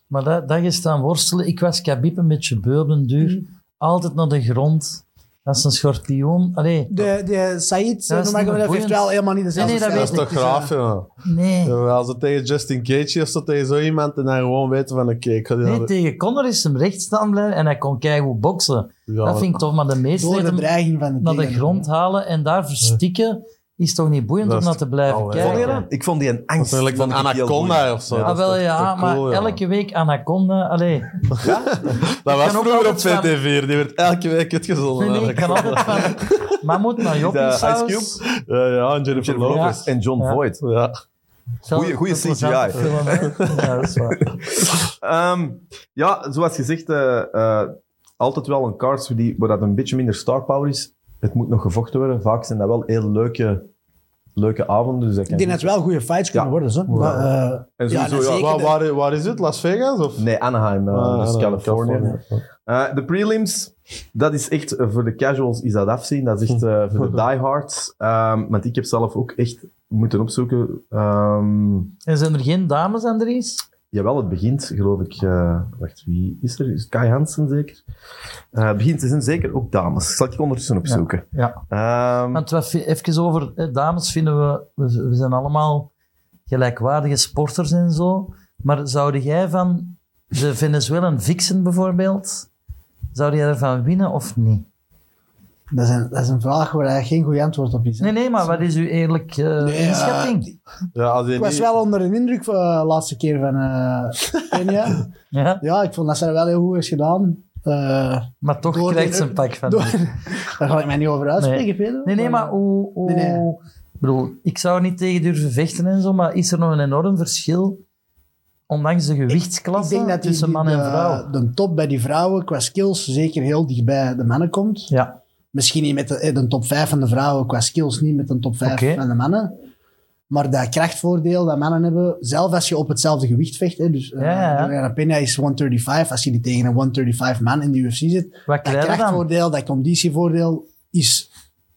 Maar dat, dat je staan worstelen. Ik was Khabib een beetje beurdenduur. Altijd naar de grond. Dat is een schorpioen. Allee, De, de Said, Dat is noem meer dat heeft wel helemaal niet dezelfde Nee, nee, dat is toch ik, dus, graaf, ja. nee. Ja, Als ze tegen Justin Cage of zo tegen zo iemand en dan gewoon weten van oké, ik ga die Nee, dan- tegen Connor is hem recht staan blijven en hij kon keigoed boksen. Ja, dat vind ik tof, maar de meeste Door de hem dreiging van de naar de grond halen en daar verstikken is toch niet boeiend om naar te blijven. Vond je kijken. dat? Ik vond die een angst. Vond van Anaconda of zo. Ja. Ah, wel ja, maar cool, ja. elke week Anaconda. Allee, Dat was vroeger op altijd van- VT4, die werd elke week uitgezonden. nee, nee, ik kan altijd van mammoet naar joppiesaus. Ice Ja, ja, en Jennifer Lopez. En John Ja. Voight. Ja. Goeie- CGI. ja, dat is waar. Ehm, ja, zoals gezegd, eh, eh, altijd wel een card die, waar dat een beetje minder star power is. Het moet nog gevochten worden. Vaak zijn dat wel heel leuke, leuke avonden. Dus Ik denk dat het wel goede fights kunnen Ja. worden. Zo. Maar, eh, En ja, sowieso. Waar, waar, waar is het? Las Vegas? Of? Nee, Anaheim, eh, Ah, dus Californië. Eh, de prelims, dat is echt, voor de casuals is dat afzien. Dat is echt eh, voor de diehards. Ehm want ik heb zelf ook echt moeten opzoeken. Ehm, En zijn er geen dames, Andries? Jawel, het begint, geloof ik. eh, wacht, wie is er? Is Kai Hansen zeker? Eh, het begint, er zijn zeker ook dames. Zal ik ondertussen opzoeken. Ja. Ehm, Want wat, even over hè, dames vinden we, we, we zijn allemaal gelijkwaardige sporters en zo. Maar zou jij van de Venezuelan Vixen bijvoorbeeld, zou jij ervan winnen of niet? Dat, is een, dat is een vraag waar er geen goed antwoord op is. hè. Nee, nee, maar wat is uw eerlijk eh Nee, inschatting? Ja, als Ik was die- wel onder de indruk van de laatste keer van eh Kenia. Ja? ja, ik vond dat ze wel heel goed is gedaan. Eh, Maar toch Door krijgt de- ze een pak van. door- daar ga ik mij niet over uitspreken, Nee. Pedro. Nee, nee, maar hoe... hoe Nee, nee. Ik bedoel, ik zou er niet tegen durven vechten en zo, maar is er nog een enorm verschil, ondanks de Ik gewichtsklasse, denk dat die, tussen man en de- vrouw? De, top bij die vrouwen qua skills zeker heel dicht bij de mannen komt. Ja, Misschien niet met de, eh, de top 5 van de vrouwen qua skills, niet met de top 5 Oké. van de mannen. Maar dat krachtvoordeel dat mannen hebben, zelf als je op hetzelfde gewicht vecht. Hè, dus eh, Ja, ja, Pena is 135. Als je die tegen een 135 man in de UFC zit, wat dat krachtvoordeel, dat conditievoordeel is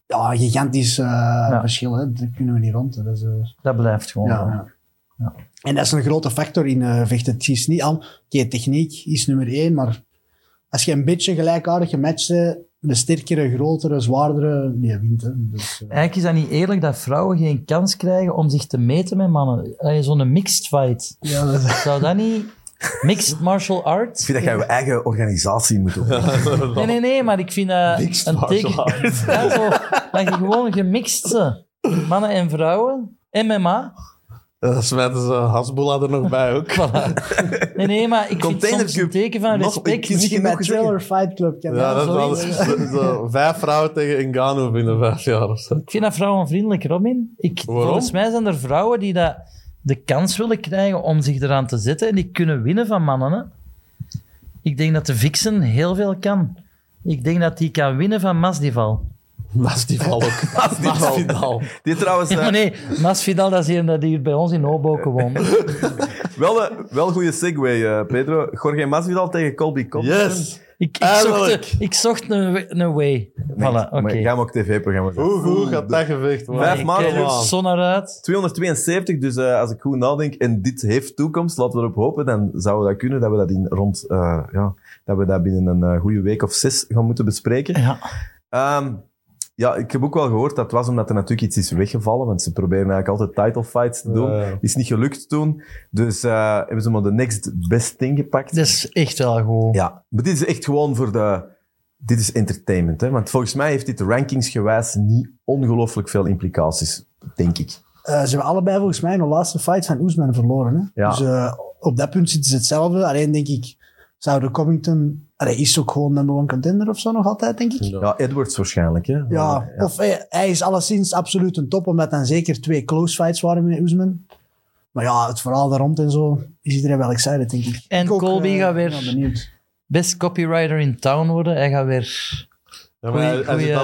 ja, een gigantisch eh, verschil. Hè. Daar kunnen we niet rond. Dat is, Dat blijft gewoon. ja, ja. En dat is een grote factor in eh, vechten. Het is niet al, oké, techniek is nummer één, maar als je een beetje gelijkaardig gematcht bent, de sterkere, grotere, zwaardere, die wint. Hè. Dus, eh, Eigenlijk is dat niet eerlijk dat vrouwen geen kans krijgen om zich te meten met mannen. Zo'n mixed fight. ja, dat Zou dat niet... Mixed martial Ik arts? vind dat jij je eigen organisatie moet doen. Nee, nee, nee, maar ik vind dat Mixed een martial teken... arts. Ja, zo, dat je gewoon gemixt. Mannen en vrouwen. MMA. Dan smijten ze Hasbulla er nog bij ook. Nee, nee, maar ik vind soms een teken van respect. Niet Misschien genoeg bij gezegd. Thriller Fight Club. Kan Ja, dat is wel vijf vrouwen tegen Ngannou binnen vijf jaar of zo. Ik vind dat vrouwenvriendelijk, Robin. Ik, Waarom? volgens mij zijn er vrouwen die dat de kans willen krijgen om zich eraan te zetten en die kunnen winnen van mannen. Hè. Ik denk dat de Vixen heel veel kan. Ik denk dat die kan winnen van Masvidal. Masvidal ook. Masvidal. Die trouwens Ja, eh, maar nee, Masvidal dat is hier dat hier bij ons in Hoboken woont. wel een wel goede segue, eh, Pedro. Jorge Masvidal tegen Colby Covington. Yes! Ik, ik, zocht, ik zocht een, een way. Voilà, Nee, maar Jij hem ook tv-programma's doen. Hoe goed gaat dat gevecht worden? Vijf maanden kijk zo naar uit. 272, dus eh, als ik goed nadenk en dit heeft toekomst, laten we erop hopen, dan zouden we dat kunnen, dat we dat in rond, eh, ja, dat we dat binnen een eh, goede week of zes gaan moeten bespreken. Ja. Ehm, ja, ik heb ook wel gehoord dat het was omdat er natuurlijk iets is weggevallen, want ze proberen eigenlijk altijd title fights te doen. Ja. Is niet gelukt toen, dus eh, hebben ze maar de next best thing gepakt. Dat is echt wel goed. Ja, maar dit is echt gewoon voor de... Dit is entertainment, hè? want volgens mij heeft dit rankingsgewijs niet ongelooflijk veel implicaties, denk ik. Eh, ze hebben allebei volgens mij een laatste fight van Oesman verloren. Hè? Ja. Dus eh, op dat punt zitten ze hetzelfde. Alleen denk ik, zou de Covington... Hij is ook gewoon number one contender of zo nog altijd, denk ik. Ja, Edwards waarschijnlijk, hè? Ja, of hij, hij is alleszins absoluut een top, omdat dan zeker twee close fights waren met Oesman. Maar ja, het verhaal daar rond en zo is iedereen wel excited, denk ik. En Ik ook, Colby eh, gaat weer- ja. Best copywriter in town worden. Hij gaat weer... Ja, maar hij, Goeie- hij zit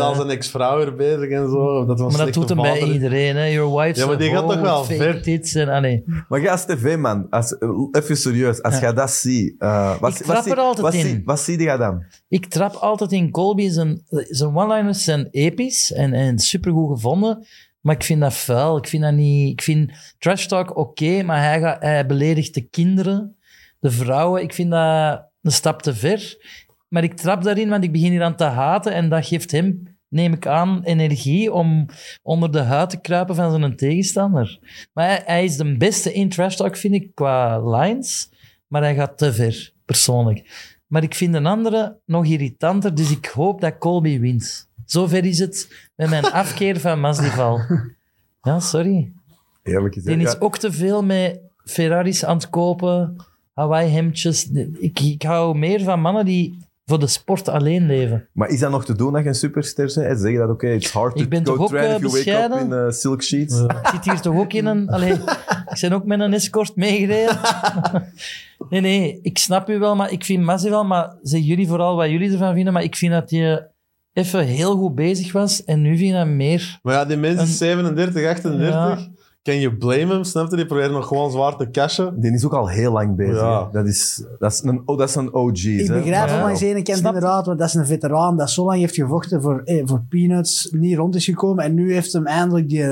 al over zijn ex-vrouw weer bezig en zo. Dat was Maar dat doet hem bij iedereen, hè. Your wife's Ja, maar die gaat toch wel ver. tits en... Allee. Maar jij als tv-man, als, even serieus, als Ja. jij dat ziet, eh, wat, Ik trap wat, zie- er altijd wat, in. Zie, wat zie je dan? Ik trap altijd in Colby. Zijn, zijn one-liners zijn episch en, en supergoed gevonden. Maar ik vind dat vuil. Ik vind dat niet... Ik vind trash talk oké, maar hij, gaat, hij beledigt de kinderen, de vrouwen. Ik vind dat een stap te ver. Maar ik trap daarin, want ik begin hier aan te haten. En dat geeft hem, neem ik aan, energie om onder de huid te kruipen van zijn tegenstander. Maar hij, hij is de beste in trash talk, vind ik, qua lines. Maar hij gaat te ver, persoonlijk. Maar ik vind een andere nog irritanter, dus ik hoop dat Colby wint. Zover is het met mijn afkeer van Masvidal. Ja, sorry. Eerlijk gezegd. Die is ja. ook te veel met Ferraris aan het kopen, Hawaii-hemdjes. Ik, ik hou meer van mannen die voor de sport alleen leven. Maar is dat nog te doen dat je een superster bent? En zeggen dat, oké, it's hard to Ik ben go toch ook, train eh, if you wake up in eh, silk sheets? Ik zit hier toch ook in een... Allee, ik ben ook met een escort meegereden. Nee, nee, ik snap u wel, maar ik vind Masvidal, maar zeg jullie vooral wat jullie ervan vinden, maar ik vind dat hij even heel goed bezig was en nu vind ik dat meer... Maar ja, die mensen Een- 37, 38. Ja. Can you blame hem? Snap je? Die proberen nog gewoon zwaar te cashen. Die is ook al heel lang bezig. Ja. Dat, is, dat, is een, oh, dat is een OG. Ik begrijp van langs de ene kant inderdaad, want dat is een veteraan dat zo lang heeft gevochten voor, eh, voor peanuts, niet rond is gekomen. En nu heeft hem eindelijk die,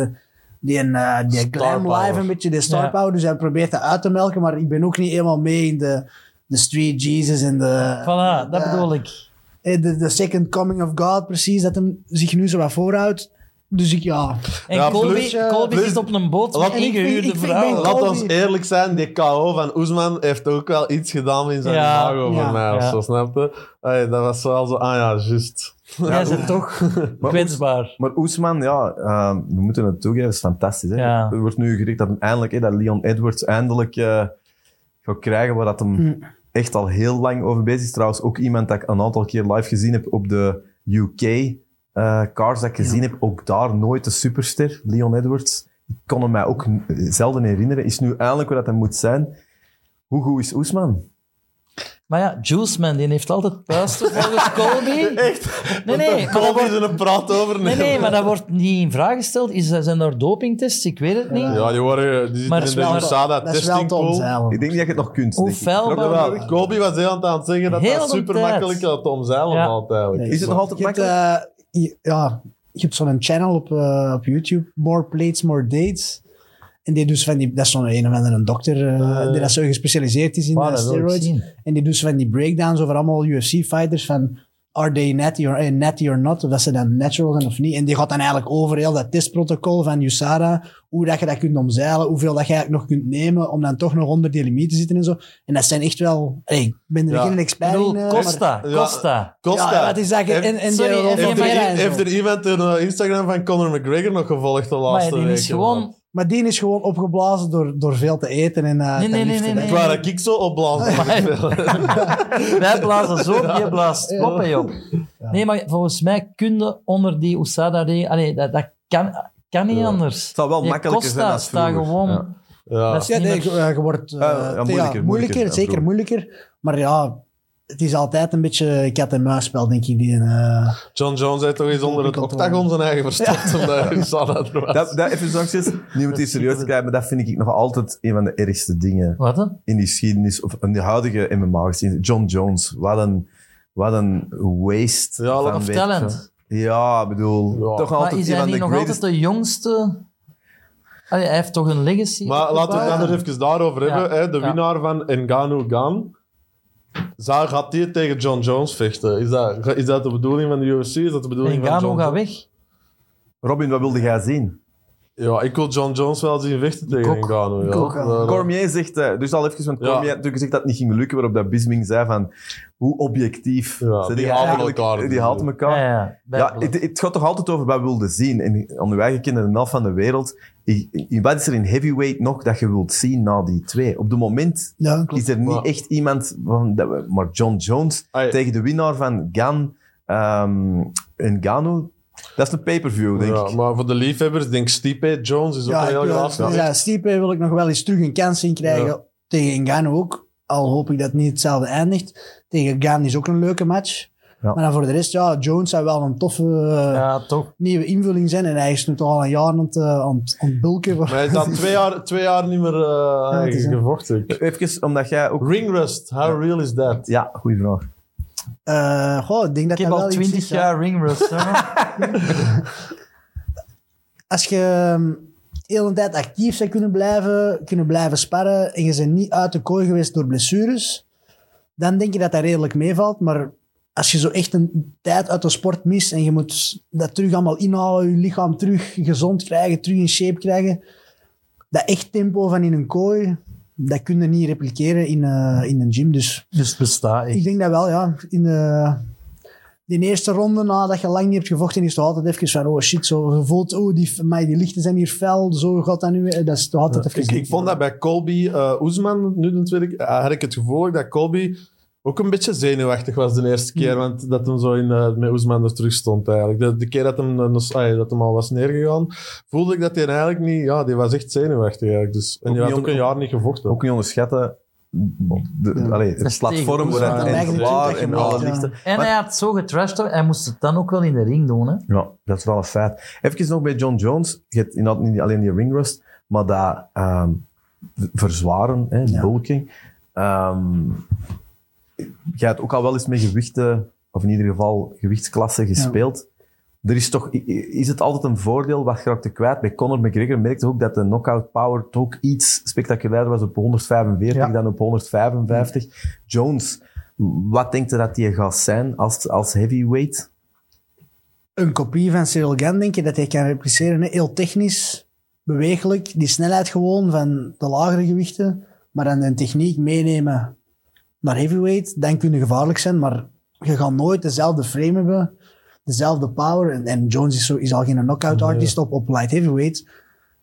die, eh, die glam power. life een beetje, de star Ja. power. Dus hij probeert dat uit te melken, maar ik ben ook niet helemaal mee in de, de street Jesus en de... Voilà, dat bedoel ik. eh, De, de second coming of God, precies, dat hem zich nu zo wat voorhoudt. Dus ik, ja... En Ja, Colby, plus- Colby plus- zit op een boot met En ik ingehuurde ik vrouwen. ik Laat Colby- ons eerlijk zijn, die KO van Oesman heeft ook wel iets gedaan in zijn Ja. imago Ja. voor mij. Of Ja. zo, snap je? Allee, dat was wel zo, ah ja, juist. Jij bent toch kwetsbaar. Maar Oesman, ja, eh, we moeten het toegeven, is fantastisch. Hè? Ja. Er wordt nu gericht dat, hem eindelijk, hè, dat Leon Edwards eindelijk eh, gaat krijgen waar dat hem... Hm. echt al heel lang over bezig is. Trouwens, ook iemand dat ik een aantal keer live gezien heb op de UK eh, cars dat ik gezien heb. Ook daar nooit de superster, Leon Edwards. Ik kon hem mij ook zelden herinneren. Is nu eindelijk wat dat hij moet zijn. Hoe goed is Oesman? Maar ja, Juiceman, die heeft altijd puisten volgens Colby. Echt? Nee, nee, Colby is een praat over. Nee, nee, maar dat wordt niet in vraag gesteld. Is, zijn er dopingtests? Ik weet het niet. Ja, die, worden, die Maar zitten in de USADA testing te pool. omzeilen. Ik denk niet dat je het nog kunt. Hoe fel, man. Colby was heel aan het zeggen dat Heel dat super makkelijk te omzeilen Ja. eigenlijk. Is het nog altijd makkelijk? Eh, ja, je hebt zo'n channel op, eh, op YouTube, More Plates, More Dates. En die doet van die, dat is zo'n een of andere dokter eh, die dat zo gespecialiseerd is in eh, ik steroids. En die doet zo van die breakdowns over allemaal UFC-fighters van are they natty or, eh, natty or not, of dat ze dan natural zijn of niet. En die gaat dan eigenlijk over heel dat testprotocol van USADA, hoe dat je dat kunt omzeilen, hoeveel dat je eigenlijk nog kunt nemen om dan toch nog onder die limiet te zitten en zo. En dat zijn echt wel... Hey, ik ben er Ja. geen expert in. eh, maar- Costa, Ja. Costa. Costa. Ja, wat is dat? Heeft- En, en sorry, Heeft maar- er, heeft er iemand de eh, Instagram van Conor McGregor nog gevolgd de Maar laatste die is weken? gewoon... Maar die is gewoon opgeblazen door, door veel te eten en eh, Nee, nee, nee, nee. Ik wou dat ik zo opblazen. Wij blazen zo, je blaast koppen, joh. Nee, maar volgens mij kun je onder die USADA-regel... Allee, dat, dat kan, kan niet Ja. anders. Het zal wel makkelijker Costa zijn als staat vroeger. gewoon... Ja. Ja. Dat is Ja, niet nee, meer- je, eh, je wordt... eh, Ja, ja, ja, moeilijker, moeilijker, moeilijker, zeker moeilijker. Maar ja, het is altijd een beetje kat-en-muisspel, denk ik. Die, eh, John Jones heeft toch eens onder het octagon zijn eigen verstopt. Omdat USADA er was. Dat, dat even zachtjes, niet moet die serieus te krijgen, maar dat vind ik nog altijd een van de ergste dingen Wat in die geschiedenis, of in de huidige MMA gezien. John Jones, wat een, wat een waste. Ja, van Of weet talent. je. Ja, ik bedoel, Ja. toch Maar altijd is een hij van niet de nog greatest... altijd de jongste... Allee, hij heeft toch een legacy? Maar laten we het dan er even daarover Ja. hebben. Hè. De Ja. winnaar van Ngannou Gan. Zou, gaat die tegen John Jones vechten? Is dat, is dat de bedoeling van de UFC? Is dat de bedoeling En van John gaat weg. Robin, wat wilde jij zien? Ja, ik wil John Jones wel zien vechten tegen. Ngannou. Ik Ja. Cormier zegt, eh, dus al even, want Ja. Cormier natuurlijk gezegd dat het niet ging lukken, waarop dat Bisming zei van, hoe objectief. Ja, die eigenlijk? elkaar. Die haten elkaar. Ja, het, het gaat toch altijd over wat we wilden zien. En aan uw eigen kinderen, de helft van de wereld. Wat is er in heavyweight nog dat je wilt zien na die twee? Op het moment is er niet Maar- echt iemand... Van, dat we- maar John Jones Ai. tegen de winnaar van Gan ehm en Gano, dat is een pay-per-view, denk Ja, ik. maar voor de liefhebbers, denk Stipe Jones is ook Ja, een heel graag. wil- ja, Stipe wil ik nog wel eens terug een kans in krijgen. Ja. Tegen Ngannou ook. Al hoop ik dat het niet hetzelfde eindigt. Tegen Gan is ook een leuke match. Ja. Maar dan voor de rest, ja, Jones zou wel een toffe eh, Ja, toch. nieuwe invulling zijn. En hij is nu toch al een jaar aan het, eh, aan het, bulken. Maar hij is al twee jaar, twee jaar niet meer uh, het is een- gevochten. Even, omdat jij ook... Ring rust, how real is that? Ja, goede vraag. Eh, goh, ik denk dat Ik heb al wel iets 20 is, ja. jaar ringrust. Als je ehm, de hele tijd actief zou kunnen blijven, kunnen blijven sparren en je bent niet uit de kooi geweest door blessures, dan denk je dat dat redelijk meevalt. Maar als je zo echt een tijd uit de sport mist en je moet dat terug allemaal inhalen, je lichaam terug gezond krijgen, terug in shape krijgen, dat echt tempo van in een kooi, dat kun je niet repliceren in, eh, in een gym. Dus Dus het bestaat ik denk dat wel, ja. In de, die eerste ronde, nadat je lang niet hebt gevochten, is het altijd even van, oh shit, zo gevoeld, oh, die, maar die lichten zijn hier fel, zo gaat dat nu. eh, Dat is toch altijd even... Ik, ik vond dat bij Colby uh, Oesman, nu de tweede keer, had ik het gevoel dat Colby ook een beetje zenuwachtig was de eerste keer, want dat hem zo in, uh, met Oesman er terug stond eigenlijk. De, de keer dat hem, uh, ah, dat hem al was neergegaan, voelde ik dat hij eigenlijk niet... Ja, die was echt zenuwachtig eigenlijk. Dus, en Ook die had ook een jaar niet gevochten. Ook niet onderschatten. De, Ja. allee, het platform waar het en en alle lichten. En Maar- hij had zo getrashed, hij moest het dan ook wel in de ring doen. Hè? Ja, dat is wel een feit. Even nog bij John Jones. Je hebt inderdaad niet alleen die ringrust, maar dat ehm, verzwaren, hè, Ja. bulking. Ehm je hebt ook al wel eens met gewichten, of in ieder geval gewichtsklassen gespeeld. Er is toch, is het altijd een voordeel wat je raakte kwijt? Bij Conor McGregor merkte ook dat de knockout power toch iets spectaculairder was op 145 Ja. dan op 155. Jones, wat denkt je dat hij gaat zijn als, als heavyweight? Een kopie van Cyril Gann, denk je, dat hij kan repliceren. Heel technisch, bewegelijk, die snelheid gewoon van de lagere gewichten, maar dan de techniek meenemen naar heavyweight, dan kun je gevaarlijk zijn, maar je gaat nooit dezelfde frame hebben, dezelfde power. En, en Jones is, zo, is al geen knockout artist op, op light heavyweight.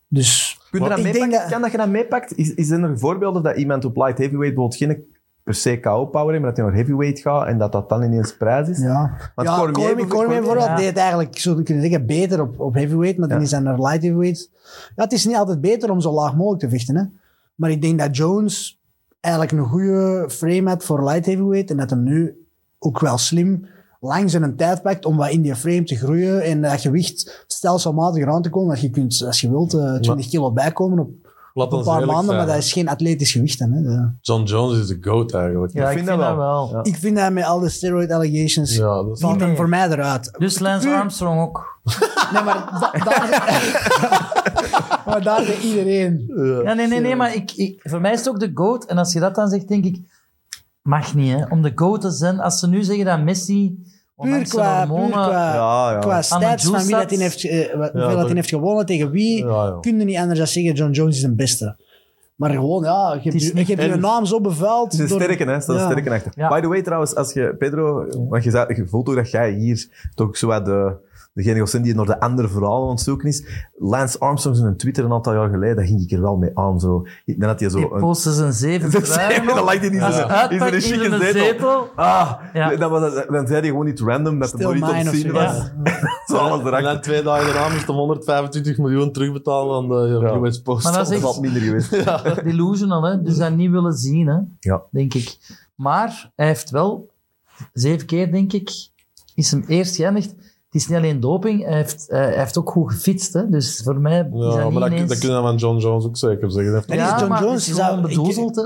Dus Kun je dat ik denk dat- Kan dat je dat meepakt? Is, is er een voorbeeld dat iemand op light heavyweight bijvoorbeeld geen per se KO-power heeft, maar dat hij naar heavyweight gaat en dat dat dan ineens prijs is. Ja, Want ja Cormier Cormier, Cormier bijvoorbeeld Ja. deed het eigenlijk, ik zou kunnen zeggen, beter op, op heavyweight, maar dan Ja. is hij naar light heavyweight. Ja, het is niet altijd beter om zo laag mogelijk te vechten, hè. Maar ik denk dat Jones eigenlijk een goede frame had voor light heavyweight en dat hem nu ook wel slim lang zijn tijd pakt om wat in die frame te groeien en dat gewicht stelselmatig aan te komen. Dat je kunt, als je wilt, eh 20 kilo bijkomen op, op een paar maanden, zijn, maar dat is geen atletisch gewicht dan. Hè. Ja. John Jones is de GOAT eigenlijk. Ja, ik vind, dat wel. Ja. Ik vind dat met al de steroid allegations, Ja, dat valt voor mij eruit. Dus Lance Armstrong ook. Nee, maar da- daar... maar daar iedereen. Ja, nee, nee, nee, maar ik, ik, voor mij is het ook de GOAT. En als je dat dan zegt, denk ik, mag niet, hè. Om de GOAT te zijn, als ze nu zeggen dat Messi, Puur qua, puur qua, Ja, ja. qua Aan stats van wie dat hij heeft, eh, wat- dat dat- hij heeft gewonnen, tegen wie, kun je niet anders dan zeggen John Jones is een beste. Maar gewoon, ja, je hebt, is je, je hebt je en- naam zo bevuild. Het is een sterke, hè? Er Ja. sterke achter. Ja. By the way, trouwens, als je, Pedro, want je, zei, je voelt ook dat jij hier toch zo wat de, degene was die naar de andere verhalen aan het zoeken is. Lance Armstrong in een Twitter een aantal jaar geleden, daar ging ik er wel mee aan. Zo. Ik denk dat hij zo... Die postte zijn zeven dan lijkt hij niet een in chique een zetel? zetel. Ah, Ja. dan, was dat, dan zei hij gewoon niet random dat de Still monitor mine te of zien was. zo alles En dan twee dagen daarna moest hij 125 miljoen terugbetalen aan de Ja. US Post. Maar dat is had minder geweest. Delusional, hè. Dus dat niet willen zien, hè. Ja. Denk ik. Maar hij heeft wel, zeven keer denk ik, is hem eerst geëindigd. Het is niet alleen doping, hij heeft, eh, hij heeft ook goed gefietst. Hè. Dus voor mij is Ja, dat niet maar dat, ineens... dat kun je van John Jones ook zeker zeggen. Dat En ja, is John maar Jones, is gewoon ik- bedoezeld, hè.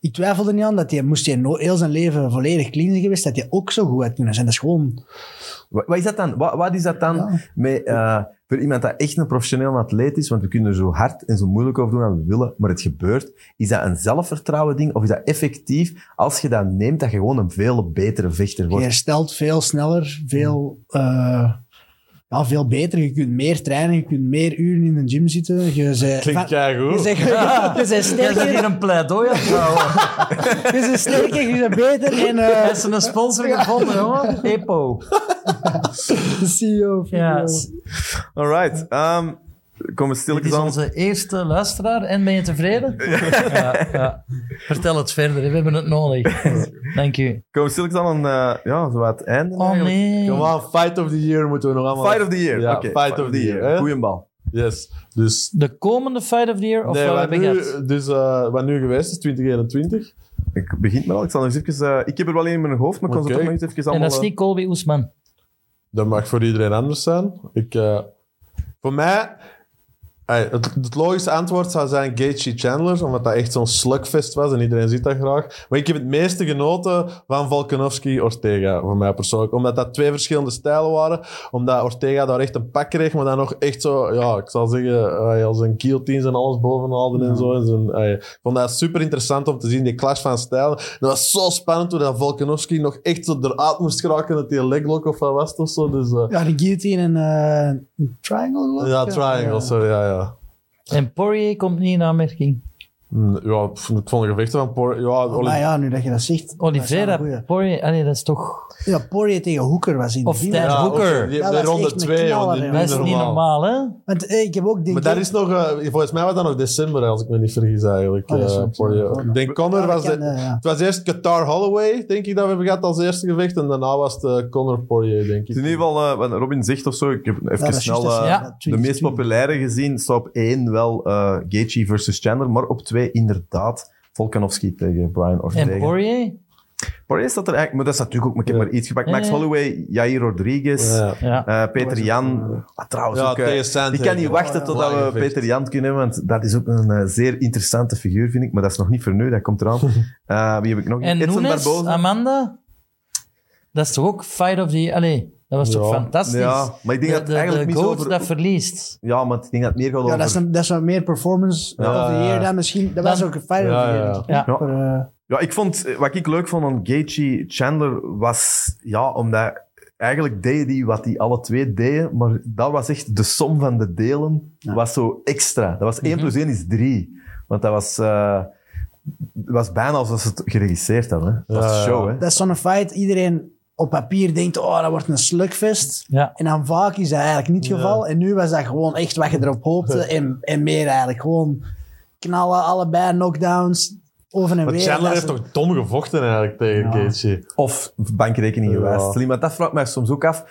Ik twijfel er niet aan dat hij, moest hij heel zijn leven volledig clean zijn geweest, dat hij ook zo goed had kunnen zijn. Dat is gewoon... Wat, wat is dat dan? Wat, wat is dat dan Ja. met, eh, voor iemand dat echt een professioneel atleet is? Want we kunnen er zo hard en zo moeilijk over doen als we willen, maar het gebeurt. Is dat een zelfvertrouwen ding? Of is dat effectief, als je dat neemt, dat je gewoon een veel betere vechter Je wordt? herstelt veel sneller, veel, eh, ja, veel beter. Je kunt meer trainen, je kunt meer uren in de gym zitten. Je zei, Klinkt van- keigoed. Je zegt, je Jij bent bent hier sterker, een pleidooi aan het je bent sterker, je bent beter. En Hij eh is een sponsor gevonden, hoor. EPO. CEO van Ja. eh, Ehm komen we Dit stilletjes is aan. onze eerste luisteraar. En ben je tevreden? Ja, ja. Vertel het verder, we hebben het nodig. Dank u. Komen we stilletjes aan, uh, ja, zo wat het einde Oh eigenlijk. nee. Come on, Fight of the Year moeten we nog allemaal... Fight of the year. Ja, Oké, Fight of the Year. hè? Goeie bal. Yes. Dus, De komende Fight of the Year of nee, wat nu, dus eh, wat nu geweest is, 2021. Ik begin maar al. Ik zal nog eens even... eh, ik heb er wel één in mijn hoofd, maar ik kan ze Oké. toch nog eens even En allemaal... dat is niet Colby Oesman. Dat mag voor iedereen anders zijn. Ik, eh, voor mij, het, het logische antwoord zou zijn Gaethje Chandler, omdat dat echt zo'n slugfest was en iedereen ziet dat graag. Maar ik heb het meeste genoten van Volkanovski Ortega, voor mij persoonlijk. Omdat dat twee verschillende stijlen waren. Omdat Ortega daar echt een pak kreeg, maar dan nog echt zo, ja, ik zal zeggen, als een guillotines en alles bovenhaalde en zo. En ik vond dat super interessant om te zien, die clash van stijlen. Dat was zo spannend hoe dat Volkanovski nog echt zo eruit moest geraken dat die leglock of wat was of zo. Dus, eh, Ja, de guillotine en een triangle. ja, triangle, Ja. sorry, ja, ja. En Poirier komt niet in aanmerking. Mm, Ja, ik vond de gevechten van Por... Ja, Oli- Maar ja, nu dat je dat zegt. dat is wel een Oliveira, goeie. Poirier, allee, dat is toch... Ja, Poirier tegen Hoeker was in Of die- Dan ja, Hooker. ook, die, Dat die was ronde echt een 2, knaller, die hè. Dat is niet normaal, hè? Want eh, ik heb ook... Maar dat is nog... eh, volgens mij was dat nog december, als ik me niet vergis, eigenlijk. Oh, dat is eh, wel- Poirier. ik denk Conor Ja, was... dat de- kan, eh, ja. Het was eerst Qatar Holloway, denk ik, dat we hebben gehad als eerste gevecht. En daarna was het eh, Conor Poirier, denk ik. Het is in ieder geval, eh, wat Robin zegt of zo, ik heb even Ja, dat is snel eh, Ja. de 20, meest populaire gezien. Staat op één wel eh Gaethje versus Chandler, maar op twee inderdaad Volkanovski tegen Brian Ortega. En Poirier? Poirier staat er eigenlijk, maar dat is natuurlijk ook, maar ik heb Ja. maar iets gepakt. Max. Holloway, Jair Rodriguez, eh, Peter Jan. Ah, trouwens Ja, ook, eh, ik kan niet wachten Ja, totdat we. Peter Jan kunnen hebben, want dat is ook een eh, zeer interessante figuur, vind ik. Maar dat is nog niet voor nu, dat komt eraan. Eh, wie heb ik nog? En Edson Nunes, Barboza. Amanda? Dat is toch ook Fight of the? Allee, dat was toch Ja. fantastisch? Ja, maar ik denk de, dat het de, eigenlijk de niet zo goat over- dat verliest. Ja, maar ik denk dat het meer gaat Ja, over... dat is, een, dat is wat meer performance Ja. of the year dan misschien. Dat was Dan- ook een fight Ja, of the year. ja, denk ik. ja. Ja. Eh, Ja, ik vond, eh, wat ik leuk vond aan Gaethje Chandler was, ja, omdat eigenlijk deden die wat die alle twee deden, maar dat was echt de som van de delen, Ja. was zo extra. Dat was 1 Mhm. plus 1 is 3. Want dat was, eh, het was bijna alsof ze het geregisseerd hadden. Hè. Dat was Ja, een show, ja. hè. dat is zo'n fight. Iedereen op papier denkt, oh, dat wordt een slugfest. Ja. En dan vaak is dat eigenlijk niet het Ja. geval. En nu was dat gewoon echt wat je erop hoopte. En, en meer eigenlijk. Gewoon knallen, allebei knockdowns. over en Maar weer. Chandler heeft toch dom gevochten eigenlijk tegen Ja. Of bankrekening gewijs. Slim, want dat vraagt mij soms ook af.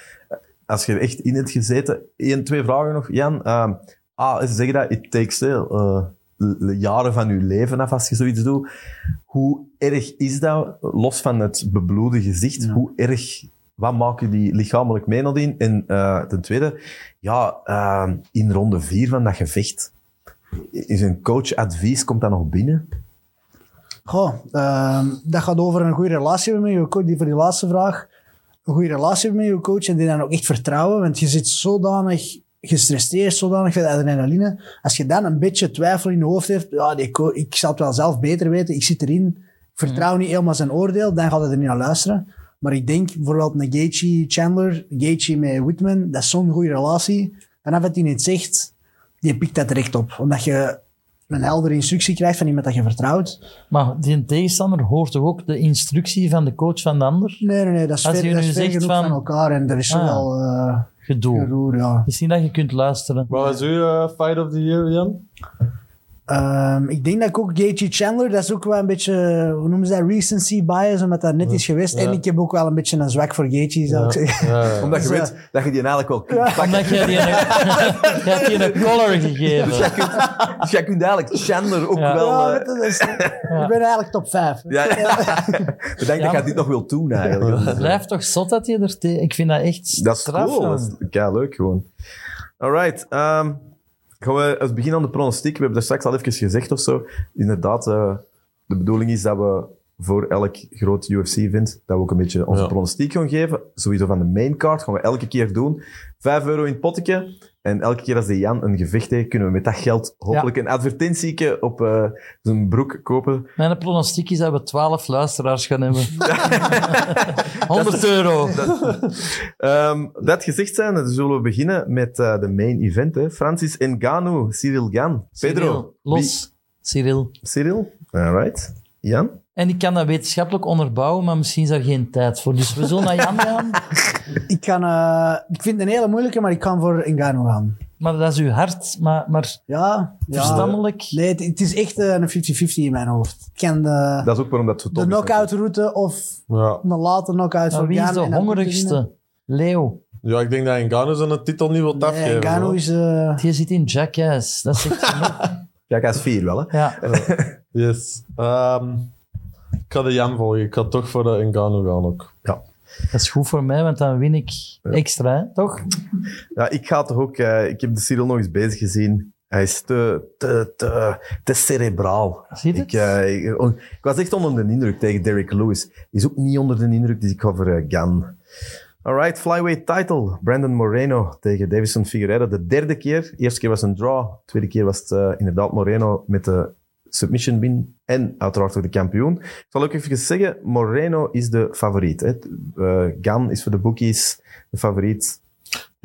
Als je er echt in hebt gezeten. Eén, twee vragen nog, Jan. Ehm ah, zeg je dat, it takes eh, eh, jaren van je leven af als je zoiets doet. Hoe erg is dat, los van het bebloede gezicht, Ja. hoe erg, wat maken die lichamelijk mee nadien? En eh, ten tweede, ja, ehm, in ronde vier van dat gevecht, is een coach advies, komt dat nog binnen? Goh, ehm, dat gaat over een goede relatie met je coach. Die voor die laatste vraag. Een goede relatie met je coach en die dan ook echt vertrouwen. Want je zit zodanig gestresseerd, zodanig veel adrenaline. Als je dan een beetje twijfel in je hoofd hebt, ja, ik zal het wel zelf beter weten, ik zit erin, ik vertrouw niet helemaal zijn oordeel, dan gaat hij er niet naar luisteren. Maar ik denk bijvoorbeeld naar Gaethje Chandler, Gaethje met Whitman, dat is zo'n goede relatie. Vanaf dat hij niet zegt, die pikt dat direct op. Omdat je een heldere instructie krijgt van iemand dat je vertrouwt. Maar die tegenstander hoort toch ook de instructie van de coach van de ander? Nee, nee, nee, dat is Als ver, je dat nu zegt van- van... elkaar en er is Ah. wel Gedoe. geroer, ja. Het is niet dat je kunt luisteren. Wat was uw eh, fight of the year, Jan? Ehm, ik denk dat ik ook Gaethje Chandler, dat is ook wel een beetje, hoe noemen ze dat, recency bias, omdat dat net is geweest. En ik heb ook wel een beetje een zwak voor Gaethje, zou ik zeggen. Ja, ja. Omdat je Dus, weet dat je die eigenlijk wel kunt pakken. Omdat jij die een, je hebt die een collar gegeven. Dus jij kunt eigenlijk Chandler ook Ja. wel... Eh, je, dat is- Ik ben eigenlijk top 5. Ja, Ik denk dat jij dit nog wilt doen, eigenlijk. Het blijft toch zot dat je er te- Ik vind dat echt Dat is straf. cool. Dat is leuk gewoon. Alright. ehm gaan we als begin aan de pronostiek. We hebben daar straks al even gezegd of zo. Inderdaad, eh, de bedoeling is dat we voor elk groot UFC-event, dat we ook een beetje onze Ja. pronostiek gaan geven. Sowieso van de main card gaan we elke keer doen. 5 euro in het potje. En elke keer als de Jan een gevecht heeft, kunnen we met dat geld hopelijk een advertentieke op eh, zijn broek kopen. Mijn pronostiek is dat we 12 luisteraars gaan hebben. 100 euro. Ehm, dat gezegd zijn, dan zullen we beginnen met eh, de main event. Hè. Francis Ngannou, Cyril Gan. Pedro. Cyril, Los. Cyril. Wie? Cyril. Alright. Jan? En ik kan dat wetenschappelijk onderbouwen, maar misschien is er geen tijd voor. Dus we zullen naar Jan gaan. Ik, kan, eh, ik vind het een hele moeilijke, maar ik kan voor Ngannou gaan. Maar dat is uw hart. Maar, maar Ja, ja. verstandelijk... Nee, het, het is echt eh, een 50-50 in mijn hoofd. Ik kan de, Dat is ook waarom dat zo de is. knockout route of Ja. een late knockout voor wie is de hongerigste? Leeuw. ja, ik denk dat Ngannou zijn titel niet wil Nee, afgeven. Is... Die zit in Jackass. Dat zegt genoeg. Ja, hij is vier wel, hè. Ja. Yes. Ehm, ga de Jan volgen. Ik ga toch voor de Ngannou gaan ook. Dat is goed voor mij, want dan win ik extra, hè? toch? Ja, ik ga toch ook... eh, ik heb de Cyril nog eens bezig gezien. Hij is te, te, te, te cerebraal. Ziet het? Ik, eh, ik, ik was echt onder de indruk tegen Derek Lewis. Hij is ook niet onder de indruk, dus ik ga voor eh, Gan. Alright, flyweight title. Brandon Moreno tegen Davison Figueiredo. De derde keer. De eerste keer was een draw. De tweede keer was het eh, inderdaad Moreno met de submission win. En uiteraard ook de kampioen. Ik zal ook even zeggen, Moreno is de favoriet. Eh, Gan is voor de bookies de favoriet.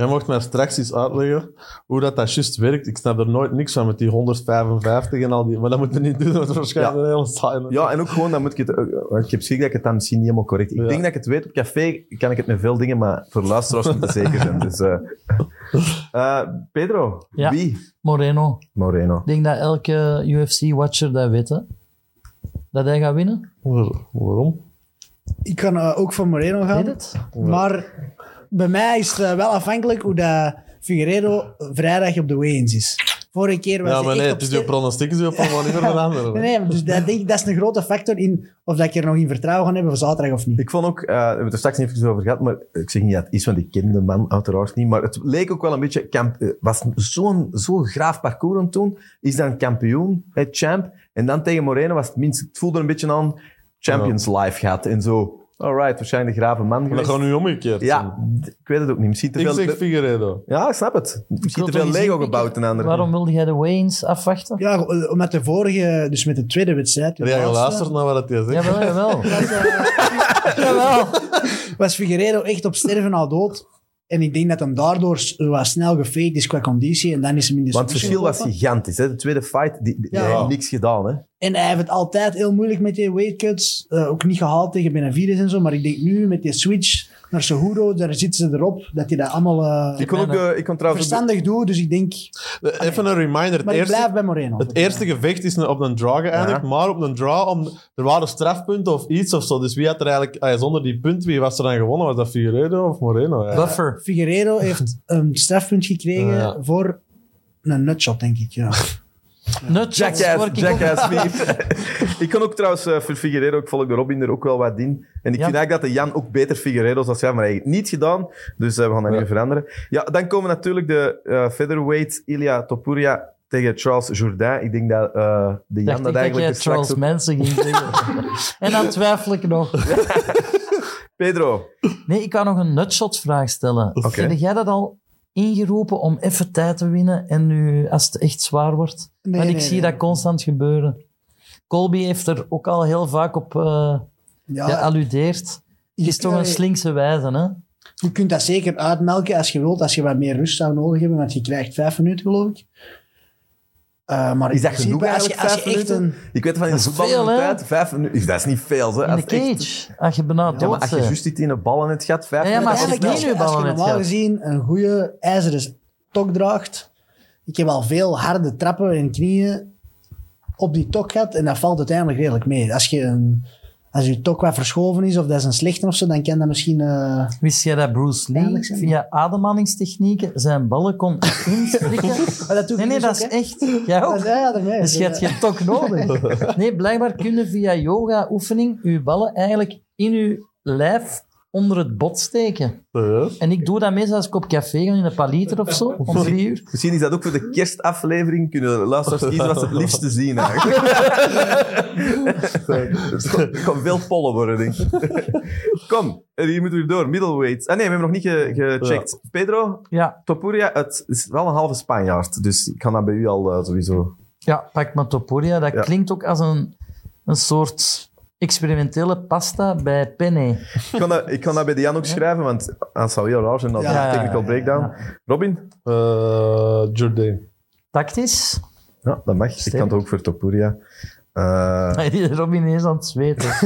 Jij mocht mij straks eens uitleggen hoe dat, dat juist werkt. Ik snap er nooit niks van met die 155 en al die... Maar dat moet je niet doen, want het is waarschijnlijk een hele saai. Ja, en ook gewoon, dan moet ik het... ik heb schrik dat ik het dan misschien niet helemaal correct... Ik Ja. denk dat ik het weet. Op café kan ik het met veel dingen, maar voor luisteraars moet het zeker zijn. Dus, eh eh, Pedro, Ja. wie? Moreno. Moreno. Ik denk dat elke UFC-watcher dat weet, hè. Dat hij gaat winnen. Waar- Waarom? ik kan eh, ook voor Moreno gaan. Weet het? Maar bij mij is het eh, wel afhankelijk hoe dat Figueiredo vrijdag op de weigh-ins is. Vorige keer was Ja, maar nee, het is je pronostiek is op een manier veranderen. Nee, nee, dus dat, denk ik, dat is een grote factor in of dat ik er nog in vertrouwen ga hebben voor zaterdag of niet. Ik vond ook, eh, we hebben het er straks niet even over gehad, maar ik zeg niet dat het is, want ik ken de man uiteraard niet, maar het leek ook wel een beetje, kamp, eh, was zo'n zo'n graaf parcours aan het doen, is dan kampioen, hè, champ, en dan tegen Moreno was het minst, het voelde een beetje aan Champions Life gehad en zo, alright, waarschijnlijk de grave man Maar dat geweest. gaat nu omgekeerd Ja, ik weet het ook niet, misschien te. Ik veel... zeg Figueiredo. Ja, ik snap het. Misschien te veel Lego gebouwd ten andere. Waarom wilde jij de weigh-ins afwachten? Ja, eh, omdat de vorige, dus met de tweede wedstrijd, Heb jij laatste, geluisterd naar wat hij zegt? Jawel, jawel. was, jawel. was Figueiredo echt op sterven al dood. En ik denk dat hem daardoor wat snel gefaked is qua conditie. En dan is hem in de Want het verschil was gigantisch. Hè? De tweede fight, die, die Ja. hij heeft niks gedaan. Hè? En hij heeft het altijd heel moeilijk met die weight cuts. Eh, ook niet gehaald tegen Benavides en zo. Maar ik denk nu met die switch naar Cejudo, daar zitten ze erop. Dat hij dat allemaal eh, Ik ook, eh, ik kon trouwens verstandig doet. Dus ik denk... Even een reminder. Het Maar ik eerste, blijf bij Moreno. het eerste gevecht is op een draw geëindigd, Ja. maar op een draw, om, er waren strafpunten of iets of zo. Dus wie had er eigenlijk, ah, zonder die punt, wie was er dan gewonnen? Was dat Figueiredo of Moreno? Ja. Buffer. Figueiredo heeft een strafpunt gekregen Ja. voor een nutshot, denk ik. Ja. Jackass, Jackass ik kan ook trouwens eh, voor Figueiredo, ik volg de Robin er ook wel wat in. En ik Ja. vind eigenlijk dat de Jan ook beter Figueiredo zal zijn, maar hij heeft het niet gedaan. Dus eh, we gaan dat Ja. nu veranderen. Ja, dan komen natuurlijk de eh, featherweight Ilya Topuria tegen Charles Jourdain. Ik denk dat de Jan dat ik dat eigenlijk jij straks Charles. Manson ging zeggen. en dan twijfel ik nog. Pedro, Nee, ik kan nog een nutshot-vraag stellen. Oké. Heb jij dat al ingeroepen om even tijd te winnen en nu, als het echt zwaar wordt? Nee, Want ik nee, zie nee. dat constant gebeuren. Colby heeft er ook al heel vaak op eh Ja, gealludeerd. Het is toch een slinkse wijze, hè? Je kunt dat zeker uitmelken als je wilt, als je wat meer rust zou nodig hebben, want je krijgt vijf minuten, geloof ik. Eh, maar in is dat principe, genoeg als je, eigenlijk, als vijf je echt minuten? een... Ik weet van in de Dat is voetbal veel, hè? tijd, vijf minuten... Dat is niet veel, hè. In Als de het echt- cage. Als je bijna Ja, maar als je bent. juist die in een ballen hebt gehad, vijf Ja, ja, maar minuten... als je als je, normaal gezien een goede ijzeren tok draagt, ik heb al veel harde trappen en knieën op die tok gehad en dat valt uiteindelijk redelijk mee. Als je een... Als je tok wat verschoven is of dat is een slechte of zo, dan kan dat misschien... eh, Wist jij dat Bruce Lee zijn. via ademhalingstechnieken zijn ballen kon instrikken? Maar dat doe nee, nee, dus dat ook, is echt. Jij ook? Ja, daarmee. Dus je hebt geen tok nodig. Nee, blijkbaar kunnen via yoga-oefening je ballen eigenlijk in je lijf onder het bot steken. En ik doe dat meestal als ik op café ga in een paliter of zo, om drie uur. Misschien is dat ook voor de kerstaflevering. Kunnen luisteraars kiezen wat ze het liefste zien eigenlijk. Het kan veel pollen worden, denk ik. Kom, hier moeten we door. Middleweight. Ah nee, we hebben nog niet ge- gecheckt. Pedro, Ja, Topuria, het is wel een halve Spanjaard. Dus ik kan dat bij u al eh, sowieso... ja pak maar topuria. Dat Ja. klinkt ook als een, een soort experimentele pasta bij penne. Ik kan dat, ik kan dat bij Jan ook schrijven, want dat zou heel raar zijn als Ja, technical breakdown. ja. Robin? Eh, Jourdain. Tactisch. Ja, dat mag. Ik kan het ook voor Topuria. Eh, Die Robin is aan het zweten.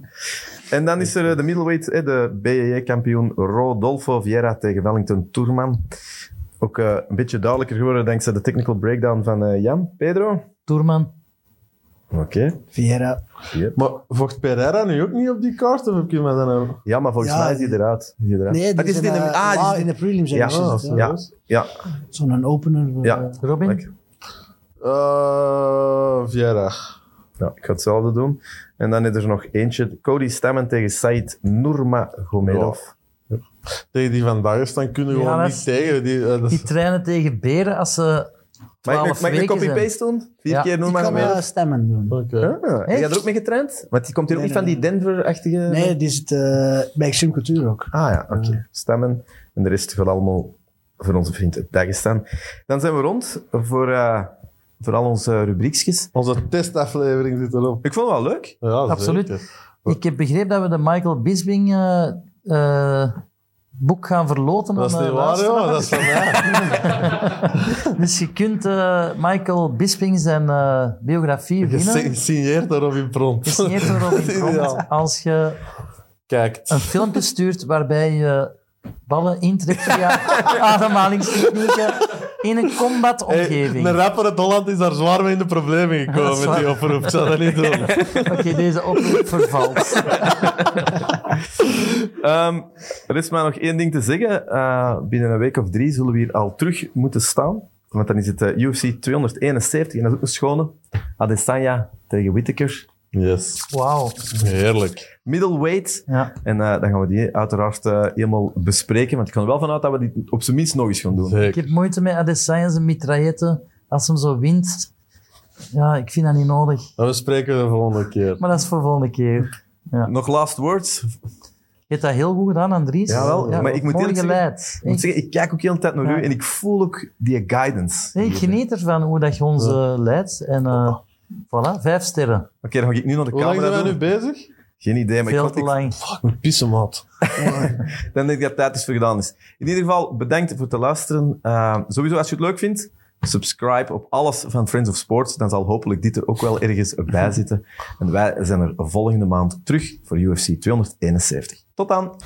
En dan is er eh, de middleweight, eh, de BJJ-kampioen Rodolfo Vieira tegen Wellington Toerman. Ook eh, een beetje duidelijker geworden dankzij de technical breakdown van eh, Jan. Pedro? Toerman. Oké. Vieira. Maar vocht Pereira nu ook niet op die kaart? Of heb je me dan nou... Ja, maar volgens Ja, mij is hij eruit. Is. Nee, Ah, die zit in de... Ah, zit in de prelims. Ja, ah. Ja, ja, Zo'n opener. eh, ja. Robin? Lekker. Eh, Vieira. Ja, ik ga hetzelfde doen. En dan is er nog eentje. Cody Stammen tegen Said Nurmagomedov. Tegen die van Dagestan kunnen we Ja, gewoon niet is- tegen. Die, eh, Die is- trainen tegen beren als ze Mag ik, 12 mag ik een copy-paste doen? Vier Ja. keer Ik kan Nurmagomedov? eh, stemmen doen. Oké. Ah, heb Echt? er ook mee getraind? Want die komt hier ook Nee, niet van die Denver-achtige... Nee, die zit eh, bij Extreme Cultuur ook. Ah ja, oké. Stemmen. En de rest gaat allemaal voor onze vriend uit Dagestan. Dan zijn we rond voor, eh, voor al onze rubriekjes. Onze testaflevering zit erop. Ik vond het wel leuk. Ja, Absoluut. zeker. Ik heb begrepen dat we de Michael Bisbing eh, eh, boek gaan verloten. Dat is niet waar, joh. Dat is van mij. Dus je kunt eh, Michael Bisping zijn eh, biografie winnen. Gesigneerd door Robin Pront. Gesigneerd door Robin Pront. Als je Kijkt. een filmpje stuurt waarbij je ballen intrekt via ademhalingstechnieken in een Hey, combatomgeving. een rapper uit Holland is daar zwaar mee in de problemen gekomen met die oproep. Ik zou dat niet doen. Oké, deze oproep vervalt. Ehm, er is maar nog één ding te zeggen. Eh, binnen een week of drie zullen we hier al terug moeten staan. Want dan is het eh, UFC 271 en dat is ook een schone. Adesanya tegen Whittaker. Yes. Wauw. Heerlijk. Middleweight. Ja. En eh, dan gaan we die uiteraard eh, helemaal bespreken. Want ik ga er wel vanuit dat we die op zijn minst nog eens gaan doen. Ik heb moeite met Adesanya zijn mitrailletten. Als hem zo wint, ja, ik vind dat niet nodig. Dat bespreken we de volgende keer. Maar dat is voor de volgende keer. Nog last words. Je hebt dat heel goed gedaan, Andries. Jawel, maar ik moet mooi eerlijk zeggen- geleid. Ik moet Ik, zeggen, ik kijk ook heel de tijd naar Ja. u en ik voel ook die guidance. nee, ik geniet ervan hoe dat je ons eh, leidt. En eh, voilà, vijf sterren. Oké, dan ga ik nu naar de Hoe lang camera zijn wij doen. nu bezig? Geen idee, maar ik, Veel ik, te lang. Fuck, mijn pissenmaat. dan denk ik dat tijd is voor gedaan is. In ieder geval, bedankt voor het luisteren. Uh, sowieso, als je het leuk vindt, Subscribe op alles van Friends of Sports. Dan zal hopelijk dit er ook wel ergens bij zitten. En wij zijn er volgende maand terug voor UFC 271. Tot dan!